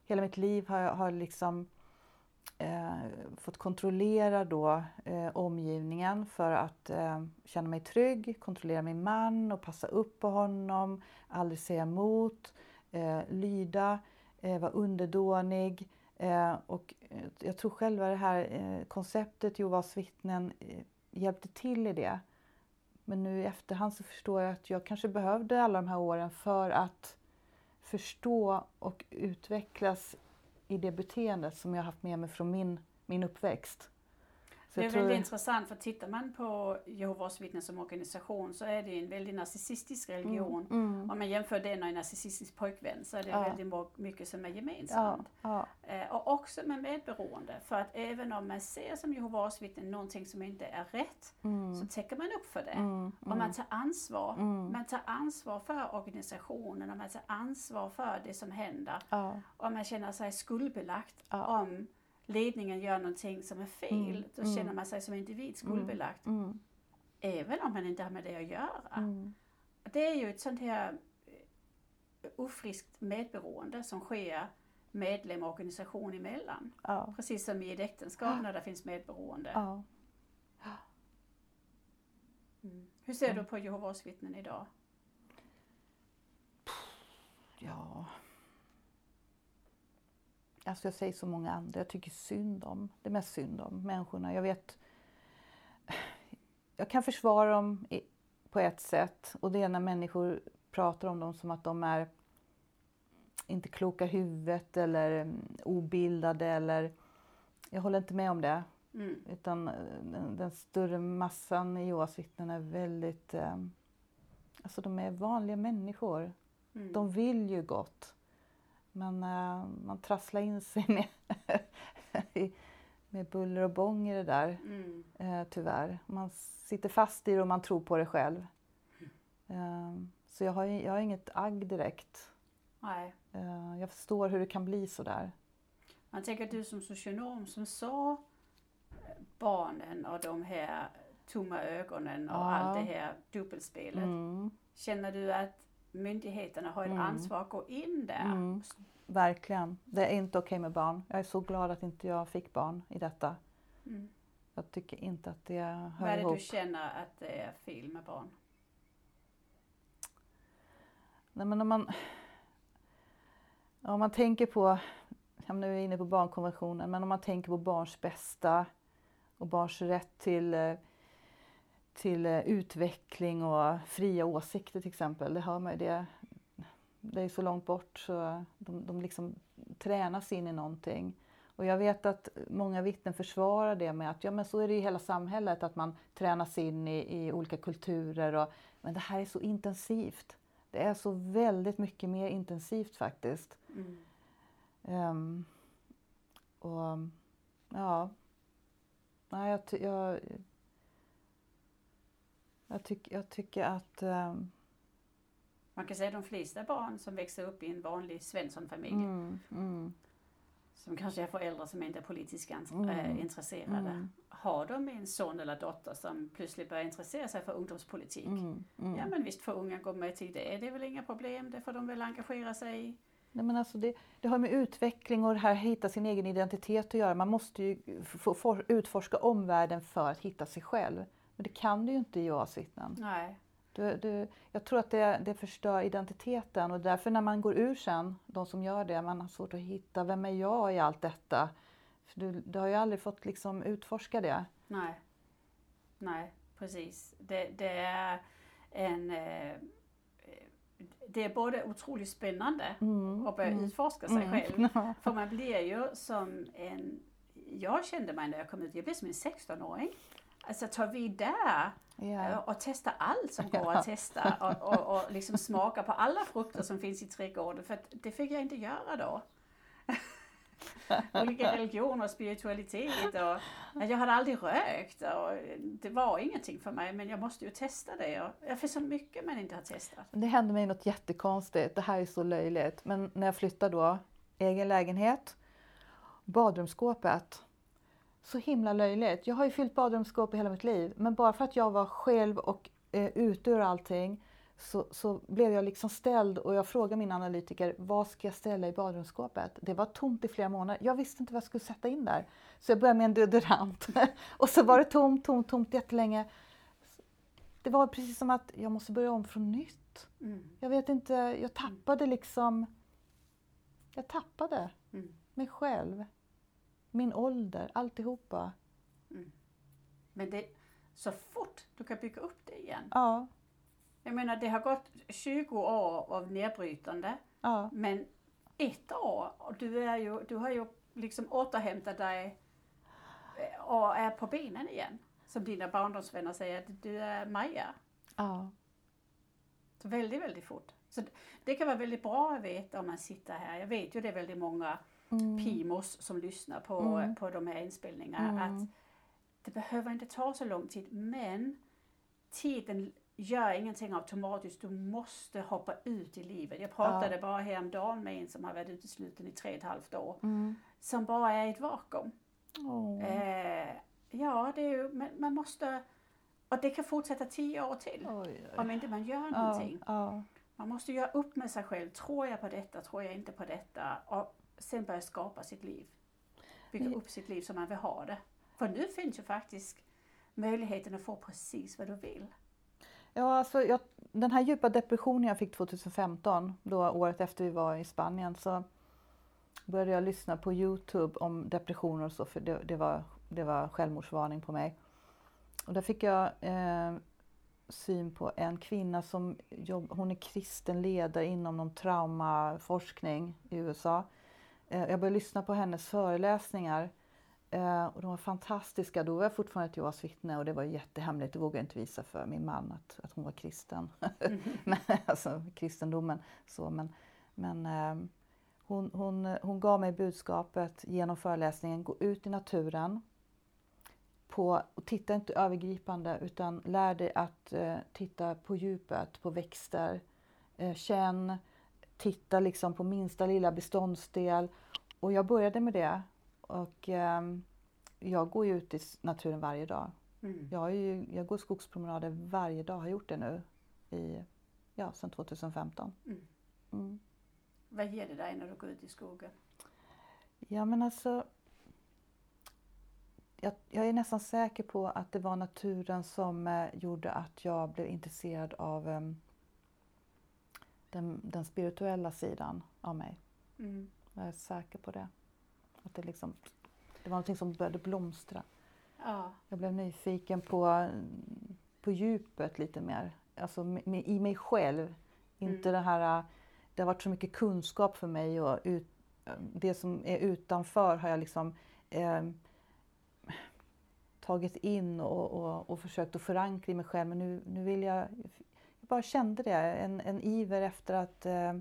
Speaker 3: hela mitt liv har, har liksom eh, fått kontrollera då eh, omgivningen för att eh, känna mig trygg, kontrollera min man och passa upp på honom, aldrig säga emot, eh, lyda, eh, vara underdånig. Eh, och eh, jag tror själva det här eh, konceptet Jehovas vittnen eh, hjälpte till i det. Men nu i efterhand så förstår jag att jag kanske behövde alla de här åren för att förstå och utvecklas i det beteendet som jag haft med mig från min, min uppväxt.
Speaker 2: Det är
Speaker 3: jag
Speaker 2: väldigt intressant för tittar man på Jehovas vittnen som organisation så är det en väldigt narcissistisk religion.
Speaker 3: Mm.
Speaker 2: Om man jämför den och en narcissistisk pojkvän så är det
Speaker 3: Ja.
Speaker 2: väldigt mycket som är
Speaker 3: Ja,
Speaker 2: gemensamt.
Speaker 3: ja,
Speaker 2: Eh, och också med medberoende. För att även om man ser som Jehovas vittnen någonting som inte är rätt
Speaker 3: mm,
Speaker 2: så täcker man upp för det.
Speaker 3: mm,
Speaker 2: Och man tar ansvar.
Speaker 3: Mm.
Speaker 2: Man tar ansvar för organisationen och man tar ansvar för det som händer.
Speaker 3: ja,
Speaker 2: Och man känner sig skuldbelagt
Speaker 3: Ja.
Speaker 2: om ledningen gör någonting som är fel.
Speaker 3: Mm,
Speaker 2: Då
Speaker 3: mm.
Speaker 2: känner man sig som individ skuldbelagt.
Speaker 3: mm,
Speaker 2: Även om man inte har med det att göra.
Speaker 3: mm,
Speaker 2: Det är ju ett sånt här eh, ofriskt medberoende som sker medlem och organisation emellan.
Speaker 3: ja,
Speaker 2: Precis som i ett äktenskap när det finns medberoende.
Speaker 3: ja.
Speaker 2: Mm. Hur ser du på Jehovas vittnen idag?
Speaker 3: Ja. Alltså jag säger så många andra. Jag tycker synd om, det är mest synd om människorna. Jag vet, jag kan försvara dem i, på ett sätt och det är när människor pratar om dem som att de är inte kloka i huvudet eller mm, obildade eller jag håller inte med om det.
Speaker 2: Mm.
Speaker 3: Utan eh, den, den större massan i Jehovas vittnen är väldigt, eh, alltså de är vanliga människor.
Speaker 2: Mm.
Speaker 3: De vill ju gott. Men eh, man trasslar in sig med, i- med buller och bång i det där,
Speaker 2: Mm.
Speaker 3: eh, tyvärr. Man sitter fast i det och man tror på det själv. Eh, så jag har, jag har inget agg direkt.
Speaker 2: Nej.
Speaker 3: Jag förstår hur det kan bli så där.
Speaker 2: Man tänker du som socionom som eh, barnen och de här tomma ögonen och
Speaker 3: Ja.
Speaker 2: allt det här dubbelspelet.
Speaker 3: Mm,
Speaker 2: Känner du att myndigheterna har ett
Speaker 3: Mm.
Speaker 2: ansvar att gå in där?
Speaker 3: mm, verkligen. Det är inte okej med barn. Jag är så glad att inte jag fick barn i detta.
Speaker 2: Mm.
Speaker 3: Jag tycker inte att det
Speaker 2: Vad
Speaker 3: hör
Speaker 2: är det
Speaker 3: ihop.
Speaker 2: du känner att det är fel med barn?
Speaker 3: Nej, men om man, om man tänker på, nu är vi inne på barnkonventionen, men om man tänker på barns bästa och barns rätt till eh, till eh, utveckling och fria åsikter till exempel. Det hör man ju. Det, det är så långt bort så de, de liksom tränas in i någonting. Och jag vet att många vittnen försvarar det med att ja, men så är det i hela samhället, att man tränas in i, i olika kulturer. Och, men det här är så intensivt. Det är så väldigt mycket mer intensivt faktiskt.
Speaker 2: Mm.
Speaker 3: Um, och ja, nej, jag, jag, jag, tyck, jag tycker att um,
Speaker 2: Man kan säga att de flesta barn som växer upp i en vanlig Svenssonfamilj
Speaker 3: mm, mm,
Speaker 2: som kanske är föräldrar som inte är politiskt
Speaker 3: Mm.
Speaker 2: äh, intresserade.
Speaker 3: Mm.
Speaker 2: Har de en son eller dotter som plötsligt börjar intressera sig för ungdomspolitik.
Speaker 3: mm, mm.
Speaker 2: Ja men visst får unga gå med till det, det är väl inga problem, det får de väl engagera sig i.
Speaker 3: Nej, men alltså det, det har med utveckling och det här att hitta sin egen identitet att göra. Man måste ju få, få utforska omvärlden för att hitta sig själv. Men det kan du ju inte i Jehovas vittnen.
Speaker 2: Nej.
Speaker 3: Du, du, jag tror att det, det förstör identiteten och därför när man går ur sen, de som gör det, man har svårt att hitta vem är jag i allt detta? För du, du har ju aldrig fått liksom utforska det.
Speaker 2: Nej. Nej, precis. Det, det är en... Eh, det är både otroligt spännande
Speaker 3: Mm,
Speaker 2: att börja
Speaker 3: mm,
Speaker 2: utforska sig
Speaker 3: mm.
Speaker 2: själv. För man blir ju som en... Jag kände mig när jag kom ut, jag blev som en 16-åring. Alltså ta vid där
Speaker 3: Ja.
Speaker 2: och testa allt som går att testa och, och, och liksom smaka på alla frukter som finns i trädgården för det fick jag inte göra då. Olika religioner och spiritualitet och jag hade aldrig rökt och det var ingenting för mig men jag måste ju testa det. Och jag finns så mycket man inte har testat.
Speaker 3: Det hände mig något jättekonstigt. Det här är så löjligt. Men när jag flyttade då, egen lägenhet, badrumsskåpet. Så himla löjligt. Jag har ju fyllt badrumsskåp i hela mitt liv. Men bara för att jag var själv och eh, ute ur allting så, så blev jag liksom ställd och jag frågade min analytiker, vad ska jag ställa i badrumsskåpet? Det var tomt i flera månader. Jag visste inte vad jag skulle sätta in där. Så jag började med en deodorant. och så var det tomt, tomt, tomt jättelänge. Det var precis som att jag måste börja om från nytt.
Speaker 2: Mm.
Speaker 3: Jag vet inte, jag tappade liksom... Jag tappade
Speaker 2: Mm.
Speaker 3: mig själv, min ålder, alltihopa.
Speaker 2: Men det så fort du kan bygga upp det igen.
Speaker 3: Ja,
Speaker 2: Jag menar det har gått 20 år av nedbrytande
Speaker 3: ja,
Speaker 2: men ett år och du, är ju, du har ju liksom återhämtat dig eh, och är på benen igen. Som dina barndomsvänner säger att du är Maja.
Speaker 3: ja.
Speaker 2: Så väldigt, väldigt fort. Så det kan vara väldigt bra att veta om man sitter här. Jag vet ju det är väldigt många
Speaker 3: Mm.
Speaker 2: PIMOS som lyssnar på,
Speaker 3: Mm.
Speaker 2: på de här inspelningarna.
Speaker 3: Mm.
Speaker 2: Att det behöver inte ta så lång tid men tiden gör ingenting automatiskt. Du måste hoppa ut i livet. Jag pratade bara häromdagen med en som har varit utesluten i tre och ett halvt år.
Speaker 3: Mm.
Speaker 2: Som bara är i ett vakuum.
Speaker 3: Åh.
Speaker 2: Eh, ja, det är ju, men man måste... Och det kan fortsätta tio år till.
Speaker 3: Oj, oj.
Speaker 2: Om inte man gör
Speaker 3: Ja,
Speaker 2: någonting.
Speaker 3: ja.
Speaker 2: Man måste göra upp med sig själv. Tror jag på detta? Tror jag inte på detta? Och sen börja skapa sitt liv. Bygga
Speaker 3: Men-
Speaker 2: upp sitt liv som man vill ha det. För nu finns ju faktiskt möjligheten att få precis vad du vill.
Speaker 3: Ja, alltså jag, den här djupa depressionen jag fick 2015, då året efter vi var i Spanien, så började jag lyssna på Youtube om depressioner och så, för det, det, var, det var självmordsvarning på mig. Och där fick jag eh, syn på en kvinna som jobb, hon är kristen ledare inom någon traumaforskning i USA. Eh, jag började lyssna på hennes föreläsningar Eh, och de var fantastiska. Då var jag fortfarande ett Jehovas vittne och det var jättehemligt. Det vågade jag inte visa för min man att, att hon var kristen. men, alltså kristendomen. Så, men men eh, hon, hon, hon gav mig budskapet genom föreläsningen. Gå ut i naturen. På, och titta inte övergripande utan lär dig att eh, titta på djupet, på växter. Eh, känn, titta liksom på minsta lilla beståndsdel. Och jag började med det. Och ehm, jag går ju ut i naturen varje dag.
Speaker 2: Mm.
Speaker 3: Jag, ju, jag går skogspromenader varje dag, har gjort det nu i, ja, sedan 2015.
Speaker 2: Mm.
Speaker 3: Mm.
Speaker 2: Vad ger det dig när du går ut i skogen?
Speaker 3: Ja men alltså, jag, jag är nästan säker på att det var naturen som eh, gjorde att jag blev intresserad av em, den, den spirituella sidan av mig.
Speaker 2: Mm.
Speaker 3: Jag är säker på det. Att det, liksom, det var någonting som började blomstra.
Speaker 2: Ja.
Speaker 3: Jag blev nyfiken på, på djupet lite mer. Alltså med, i mig själv. Inte
Speaker 2: Mm.
Speaker 3: det här, det har varit så mycket kunskap för mig och ut, det som är utanför har jag liksom eh, tagit in och, och, och försökt att förankra i mig själv. Men nu, nu vill jag bara kände det, en, en iver efter att eh,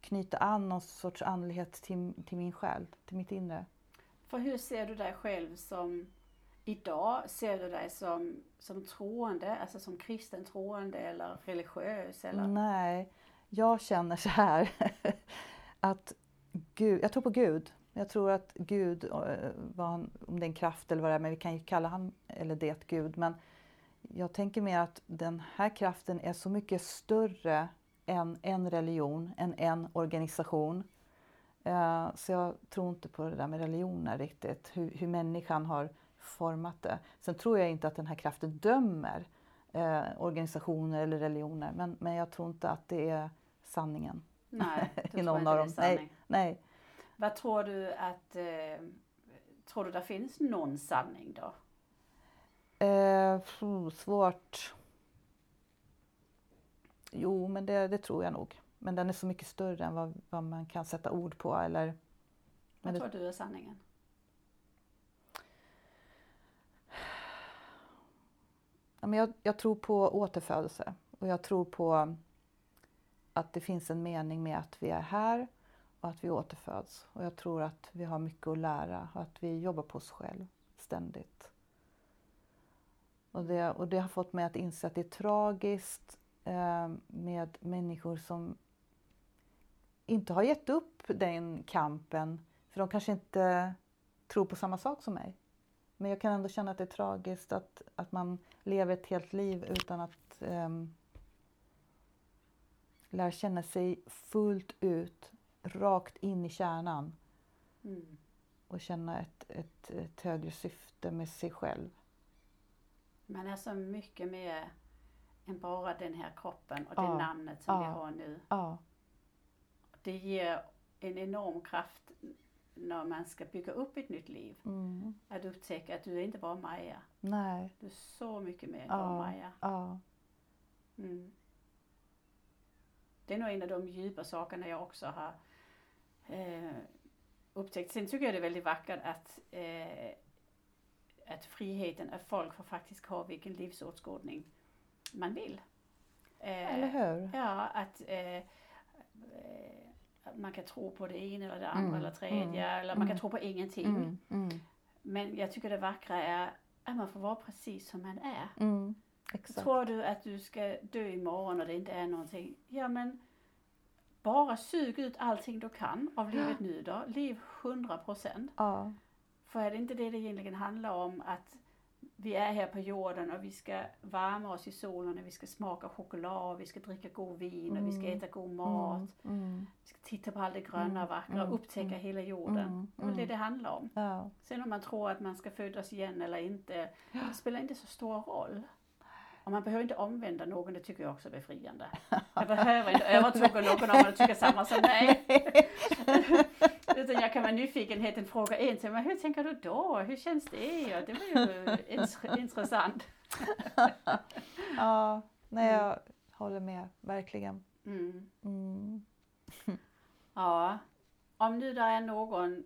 Speaker 3: knyta an någon sorts andlighet till, till min själ, till mitt inre.
Speaker 2: För hur ser du dig själv som idag? Ser du dig som, som troende, alltså som kristen troende eller religiös? Eller?
Speaker 3: Nej, jag känner så här att Gud, jag tror på Gud. Jag tror att Gud, eh, han, om det är en kraft eller vad det är, men vi kan ju kalla han eller det Gud. Men jag tänker mer att den här kraften är så mycket större än en religion, än en organisation. Eh, Så jag tror inte på det där med religioner riktigt, hur, hur människan har format det. Sen tror jag inte att den här kraften dömer eh, organisationer eller religioner, men, men jag tror inte att det är sanningen.
Speaker 2: Nej, du tror
Speaker 3: någon
Speaker 2: inte
Speaker 3: av
Speaker 2: det är sanning.
Speaker 3: Nej, nej.
Speaker 2: Vad tror du att, eh, tror du det finns någon sanning då?
Speaker 3: Eh, svårt. Jo, men det, det tror jag nog. Men den är så mycket större än vad, vad man kan sätta ord på. Eller,
Speaker 2: Vad
Speaker 3: Men det-
Speaker 2: tror du är sanningen?
Speaker 3: Ja, men jag, jag tror på återfödelse och jag tror på att det finns en mening med att vi är här och att vi återföds. Och jag tror att vi har mycket att lära och att vi jobbar på oss själv ständigt. Och det, och det har fått mig att inse att det är tragiskt eh, med människor som inte har gett upp den kampen för de kanske inte tror på samma sak som mig. Men jag kan ändå känna att det är tragiskt att, att man lever ett helt liv utan att um, lära känna sig fullt ut, rakt in i kärnan
Speaker 2: Mm.
Speaker 3: och känna ett, ett, ett högre syfte med sig själv.
Speaker 2: Man är så mycket mer än bara den här kroppen och
Speaker 3: Ja,
Speaker 2: det namnet som vi
Speaker 3: ja.
Speaker 2: har nu.
Speaker 3: Ja,
Speaker 2: Det ger en enorm kraft när man ska bygga upp ett nytt liv.
Speaker 3: mm,
Speaker 2: Att upptäcka att du är inte bara Maja.
Speaker 3: nej,
Speaker 2: Du är så mycket mer än
Speaker 3: Ja.
Speaker 2: bara Maja.
Speaker 3: ja,
Speaker 2: Mm. Det är nog en av de djupa sakerna jag också har eh, upptäckt. Sen tycker jag det är väldigt vackert att, eh, att friheten, att folk får faktiskt ha vilken livsåskådning man vill. Eh,
Speaker 3: eller hur?
Speaker 2: Ja, att eh, eh, man kan tro på det ena eller det andra
Speaker 3: Mm,
Speaker 2: eller tredje
Speaker 3: mm,
Speaker 2: eller man kan
Speaker 3: mm.
Speaker 2: tro på ingenting.
Speaker 3: Mm, mm,
Speaker 2: Men jag tycker det vackra är att man får vara precis som man är.
Speaker 3: mm.
Speaker 2: Tror du att du ska dö imorgon och det inte är någonting? Ja men bara sug ut allting du kan av livet nu då. Liv 100 procent.
Speaker 3: Ja,
Speaker 2: För är det inte det det egentligen handlar om att vi är här på jorden och vi ska värma oss i solen och vi ska smaka choklad och vi ska dricka god vin och vi ska
Speaker 3: Mm.
Speaker 2: äta god mat.
Speaker 3: mm, mm,
Speaker 2: Vi ska titta på allt det gröna
Speaker 3: Mm,
Speaker 2: och vackra och
Speaker 3: mm,
Speaker 2: upptäcka
Speaker 3: mm,
Speaker 2: hela jorden.
Speaker 3: mm,
Speaker 2: Det är det
Speaker 3: mm.
Speaker 2: det handlar om.
Speaker 3: ja,
Speaker 2: Sen om man tror att man ska födas igen eller inte, det spelar inte så stor roll. Och man behöver inte omvända någon, det tycker jag också är befriande. Jag behöver inte övertyga någon om att tycka samma som mig. Utan jag kan med nyfikenheten fråga en till mig, hur tänker du då? Hur känns det? Och det var ju int- intressant.
Speaker 3: ja, nej
Speaker 2: Mm.
Speaker 3: jag håller med, verkligen.
Speaker 2: Mm.
Speaker 3: Mm.
Speaker 2: Ja, om nu där är någon,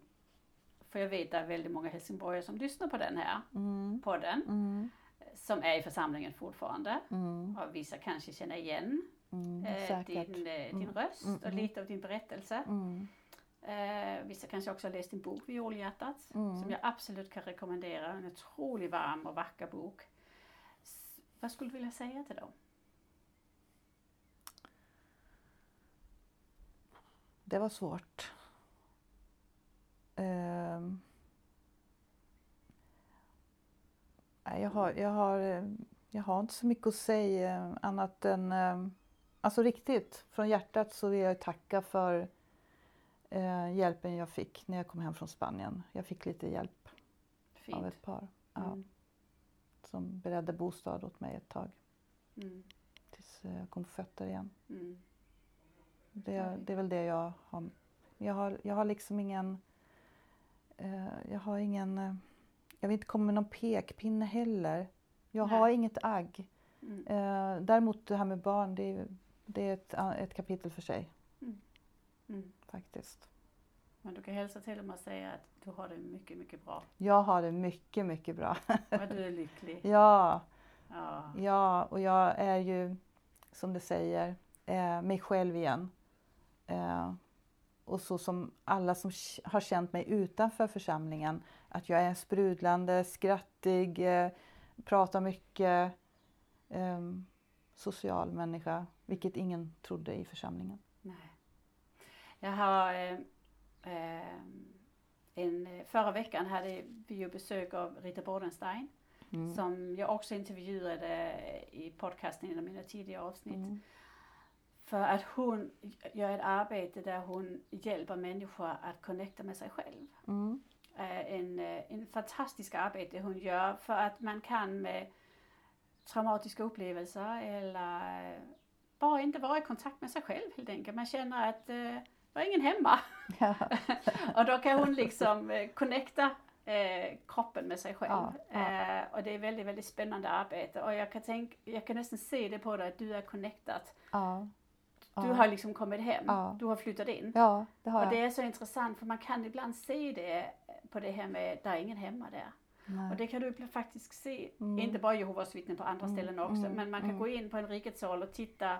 Speaker 2: för jag vet att det är väldigt många helsingborgare som lyssnar på den här
Speaker 3: Mm.
Speaker 2: podden,
Speaker 3: Mm.
Speaker 2: Som är i församlingen fortfarande.
Speaker 3: Mm.
Speaker 2: Och vissa kanske känner igen
Speaker 3: Mm.
Speaker 2: eh, din, eh, din
Speaker 3: Mm.
Speaker 2: röst
Speaker 3: Mm,
Speaker 2: och
Speaker 3: mm.
Speaker 2: lite av din berättelse.
Speaker 3: Mm.
Speaker 2: Eh, vissa kanske också har läst din bok Violhjärtat
Speaker 3: Mm.
Speaker 2: som jag absolut kan rekommendera. En otroligt varm och vacker bok. S- vad skulle du vilja säga till dem?
Speaker 3: Det var svårt. Ehm. Nej, jag, har, jag, har, eh, jag har inte så mycket att säga annat än... eh, Alltså riktigt, från hjärtat så vill jag tacka för eh, hjälpen jag fick när jag kom hem från Spanien. Jag fick lite hjälp
Speaker 2: Fint.
Speaker 3: av ett par ja,
Speaker 2: Mm.
Speaker 3: som beredde bostad åt mig ett tag
Speaker 2: Mm.
Speaker 3: tills jag kom på fötter igen.
Speaker 2: Mm.
Speaker 3: Det, det är väl det jag har. Jag har, jag har liksom ingen... Jag har ingen... Eh, jag vill inte komma med någon pekpinne heller. Jag
Speaker 2: Nej.
Speaker 3: har inget agg.
Speaker 2: Mm.
Speaker 3: Eh, däremot det här med barn, det är, det är ett, a- ett kapitel för sig
Speaker 2: Mm.
Speaker 3: faktiskt.
Speaker 2: Men du kan hälsa till dem och säga att du har det mycket, mycket bra.
Speaker 3: Jag har det mycket, mycket bra.
Speaker 2: Och du är lycklig.
Speaker 3: ja,
Speaker 2: Ja.
Speaker 3: ja, och jag är ju som du säger eh, mig själv igen. Eh, och så som alla som har känt mig utanför församlingen, att jag är sprudlande, skrattig, eh, pratar mycket, eh, social människa, vilket ingen trodde i församlingen.
Speaker 2: Nej. Jag har eh, eh, en, förra veckan hade vi ju besök av Rita Bordenstein
Speaker 3: Mm.
Speaker 2: som jag också intervjuade i podcasten i mina tidigare avsnitt.
Speaker 3: Mm.
Speaker 2: För att hon gör ett arbete där hon hjälper människor att connecta med sig själv.
Speaker 3: Mm.
Speaker 2: En, eh, en fantastisk arbete hon gör för att man kan med traumatiska upplevelser eller bara inte vara i kontakt med sig själv helt enkelt. Man känner att eh, jag är ingen hemma.
Speaker 3: Ja.
Speaker 2: Och då kan hon liksom eh, connecta kroppen med sig själv.
Speaker 3: Ja, ja.
Speaker 2: Eh, och det är väldigt, väldigt spännande arbete. Och jag kan, tänka, jag kan nästan se det på dig att du är connectad.
Speaker 3: Ja.
Speaker 2: Du har liksom kommit hem. Du har flyttat in.
Speaker 3: ja, det har
Speaker 2: Och
Speaker 3: jag.
Speaker 2: det är så intressant för man kan ibland se det på det här med, där är ingen hemma där.
Speaker 3: Nej.
Speaker 2: Och det kan du faktiskt se,
Speaker 3: Mm.
Speaker 2: inte bara Jehovas vittnen på andra
Speaker 3: Mm,
Speaker 2: ställen också,
Speaker 3: mm,
Speaker 2: men man kan
Speaker 3: mm.
Speaker 2: gå in på en rikets sal och titta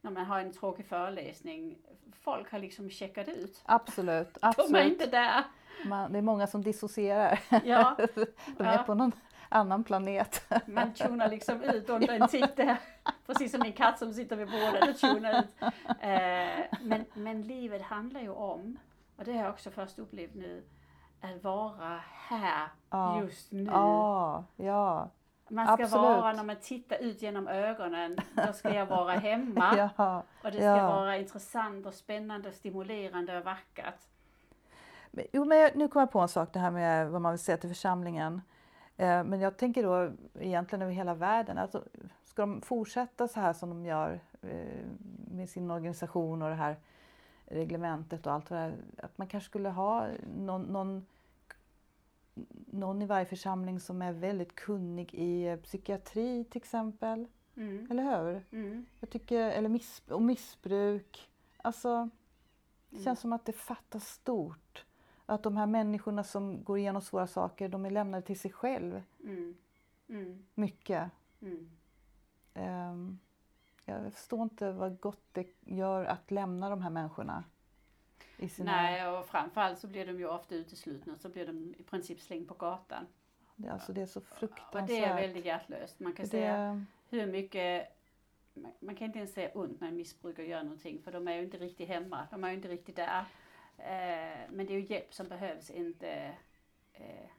Speaker 2: när man har en tråkig föreläsning. Folk har liksom checkat ut.
Speaker 3: Absolut,
Speaker 2: De är
Speaker 3: absolut.
Speaker 2: inte där.
Speaker 3: Man, det är många som dissocierar.
Speaker 2: Ja,
Speaker 3: De är
Speaker 2: Ja.
Speaker 3: på någon annan planet.
Speaker 2: man tunar liksom ut under en tid där. Precis som min katt som sitter vid bordet och tunar ut. Eh, men, men livet handlar ju om, och det har jag också först upplevt nu, att vara här
Speaker 3: Ja.
Speaker 2: just nu.
Speaker 3: Ja, ja,
Speaker 2: Man ska
Speaker 3: absolut.
Speaker 2: vara, när man tittar ut genom ögonen, då ska jag vara hemma.
Speaker 3: ja.
Speaker 2: Och det ska
Speaker 3: Ja.
Speaker 2: vara intressant och spännande och stimulerande och vackert.
Speaker 3: Men- Jo, men nu kom jag på en sak, det här med vad man vill säga till församlingen. Eh, Men jag tänker då egentligen över hela världen. Alltså, ska de fortsätta så här som de gör eh, med sin organisation och det här reglementet och allt vad det är. Att man kanske skulle ha någon, någon, någon i varje församling som är väldigt kunnig i eh, psykiatri till exempel.
Speaker 2: Mm.
Speaker 3: Eller hur?
Speaker 2: Mm.
Speaker 3: Jag tycker, eller miss, och missbruk. Alltså, det
Speaker 2: Mm.
Speaker 3: känns som att det fattas stort. Att de här människorna som går igenom svåra saker, de är lämnade till sig själv.
Speaker 2: Mm. Mm.
Speaker 3: Mycket.
Speaker 2: Mm.
Speaker 3: Jag förstår inte vad gott det gör att lämna de här människorna. I sina,
Speaker 2: Nej, och framförallt så blir de ju ofta uteslutna, så blir de i princip slängd på gatan.
Speaker 3: det, alltså det är så
Speaker 2: Och
Speaker 3: fruktansvärt.
Speaker 2: det är väldigt hjärtlöst. Man kan
Speaker 3: Det-
Speaker 2: säga hur mycket, man- kan inte ens säga ont när en missbrukare gör någonting, för de är ju inte riktigt hemma, de är ju inte riktigt där. Eh, men det är ju hjälp som behövs, inte eh,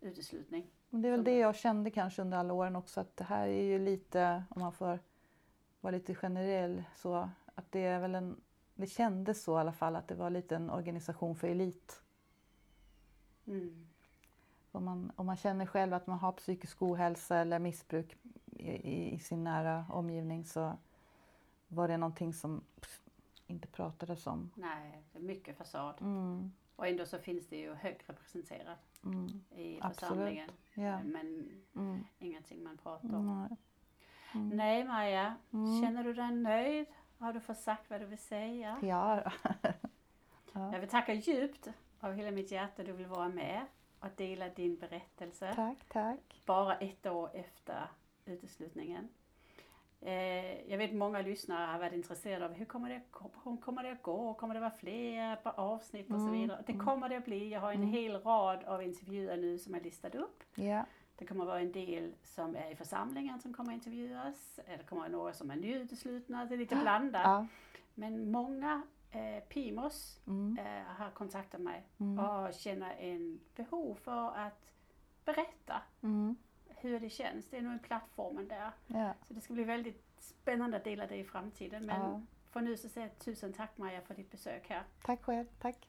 Speaker 2: uteslutning.
Speaker 3: Det är väl det jag kände kanske under alla åren också att det här är ju lite, om man får vara lite generell så, att det är väl en, det kändes så i alla fall att det var lite en organisation för elit.
Speaker 2: Mm.
Speaker 3: Om man, om man känner själv att man har psykisk ohälsa eller missbruk i, i, sin nära omgivning så var det någonting som pff, inte pratades om.
Speaker 2: Nej, det är mycket fasad.
Speaker 3: Mm,
Speaker 2: Och ändå så finns det ju högt representerat
Speaker 3: mm,
Speaker 2: i
Speaker 3: Absolut.
Speaker 2: församlingen.
Speaker 3: ja,
Speaker 2: Men
Speaker 3: mm,
Speaker 2: ingenting man pratar om.
Speaker 3: nej, mm.
Speaker 2: Nej Maja,
Speaker 3: Mm.
Speaker 2: känner du dig nöjd? Har du fått sagt vad du vill säga?
Speaker 3: Ja, ja.
Speaker 2: Jag vill tacka djupt av hela mitt hjärta du vill vara med och dela din berättelse.
Speaker 3: tack, tack.
Speaker 2: Bara ett år efter uteslutningen. Eh, jag vet många lyssnare har varit intresserade av hur kommer det, hur kommer det att gå? Kommer det vara fler avsnitt och så
Speaker 3: Mm,
Speaker 2: vidare? Det
Speaker 3: mm.
Speaker 2: kommer det att bli. Jag har en
Speaker 3: Mm.
Speaker 2: hel rad av intervjuer nu som jag listat upp.
Speaker 3: Ja,
Speaker 2: Det kommer vara en del som är i församlingen som kommer intervjuas. Det kommer vara några som är nyuteslutna. Det är lite blandat.
Speaker 3: ja.
Speaker 2: Men många eh, PIMOS
Speaker 3: Mm,
Speaker 2: eh, har kontaktat mig
Speaker 3: mm,
Speaker 2: och känner en behov för att berätta
Speaker 3: mm,
Speaker 2: hur det känns. Det är nog en plattformen där.
Speaker 3: ja.
Speaker 2: Så det ska bli väldigt spännande att dela det i framtiden. Men
Speaker 3: Ja.
Speaker 2: för nu så säger jag tusen tack Maja för ditt besök här.
Speaker 3: Tack själv, tack.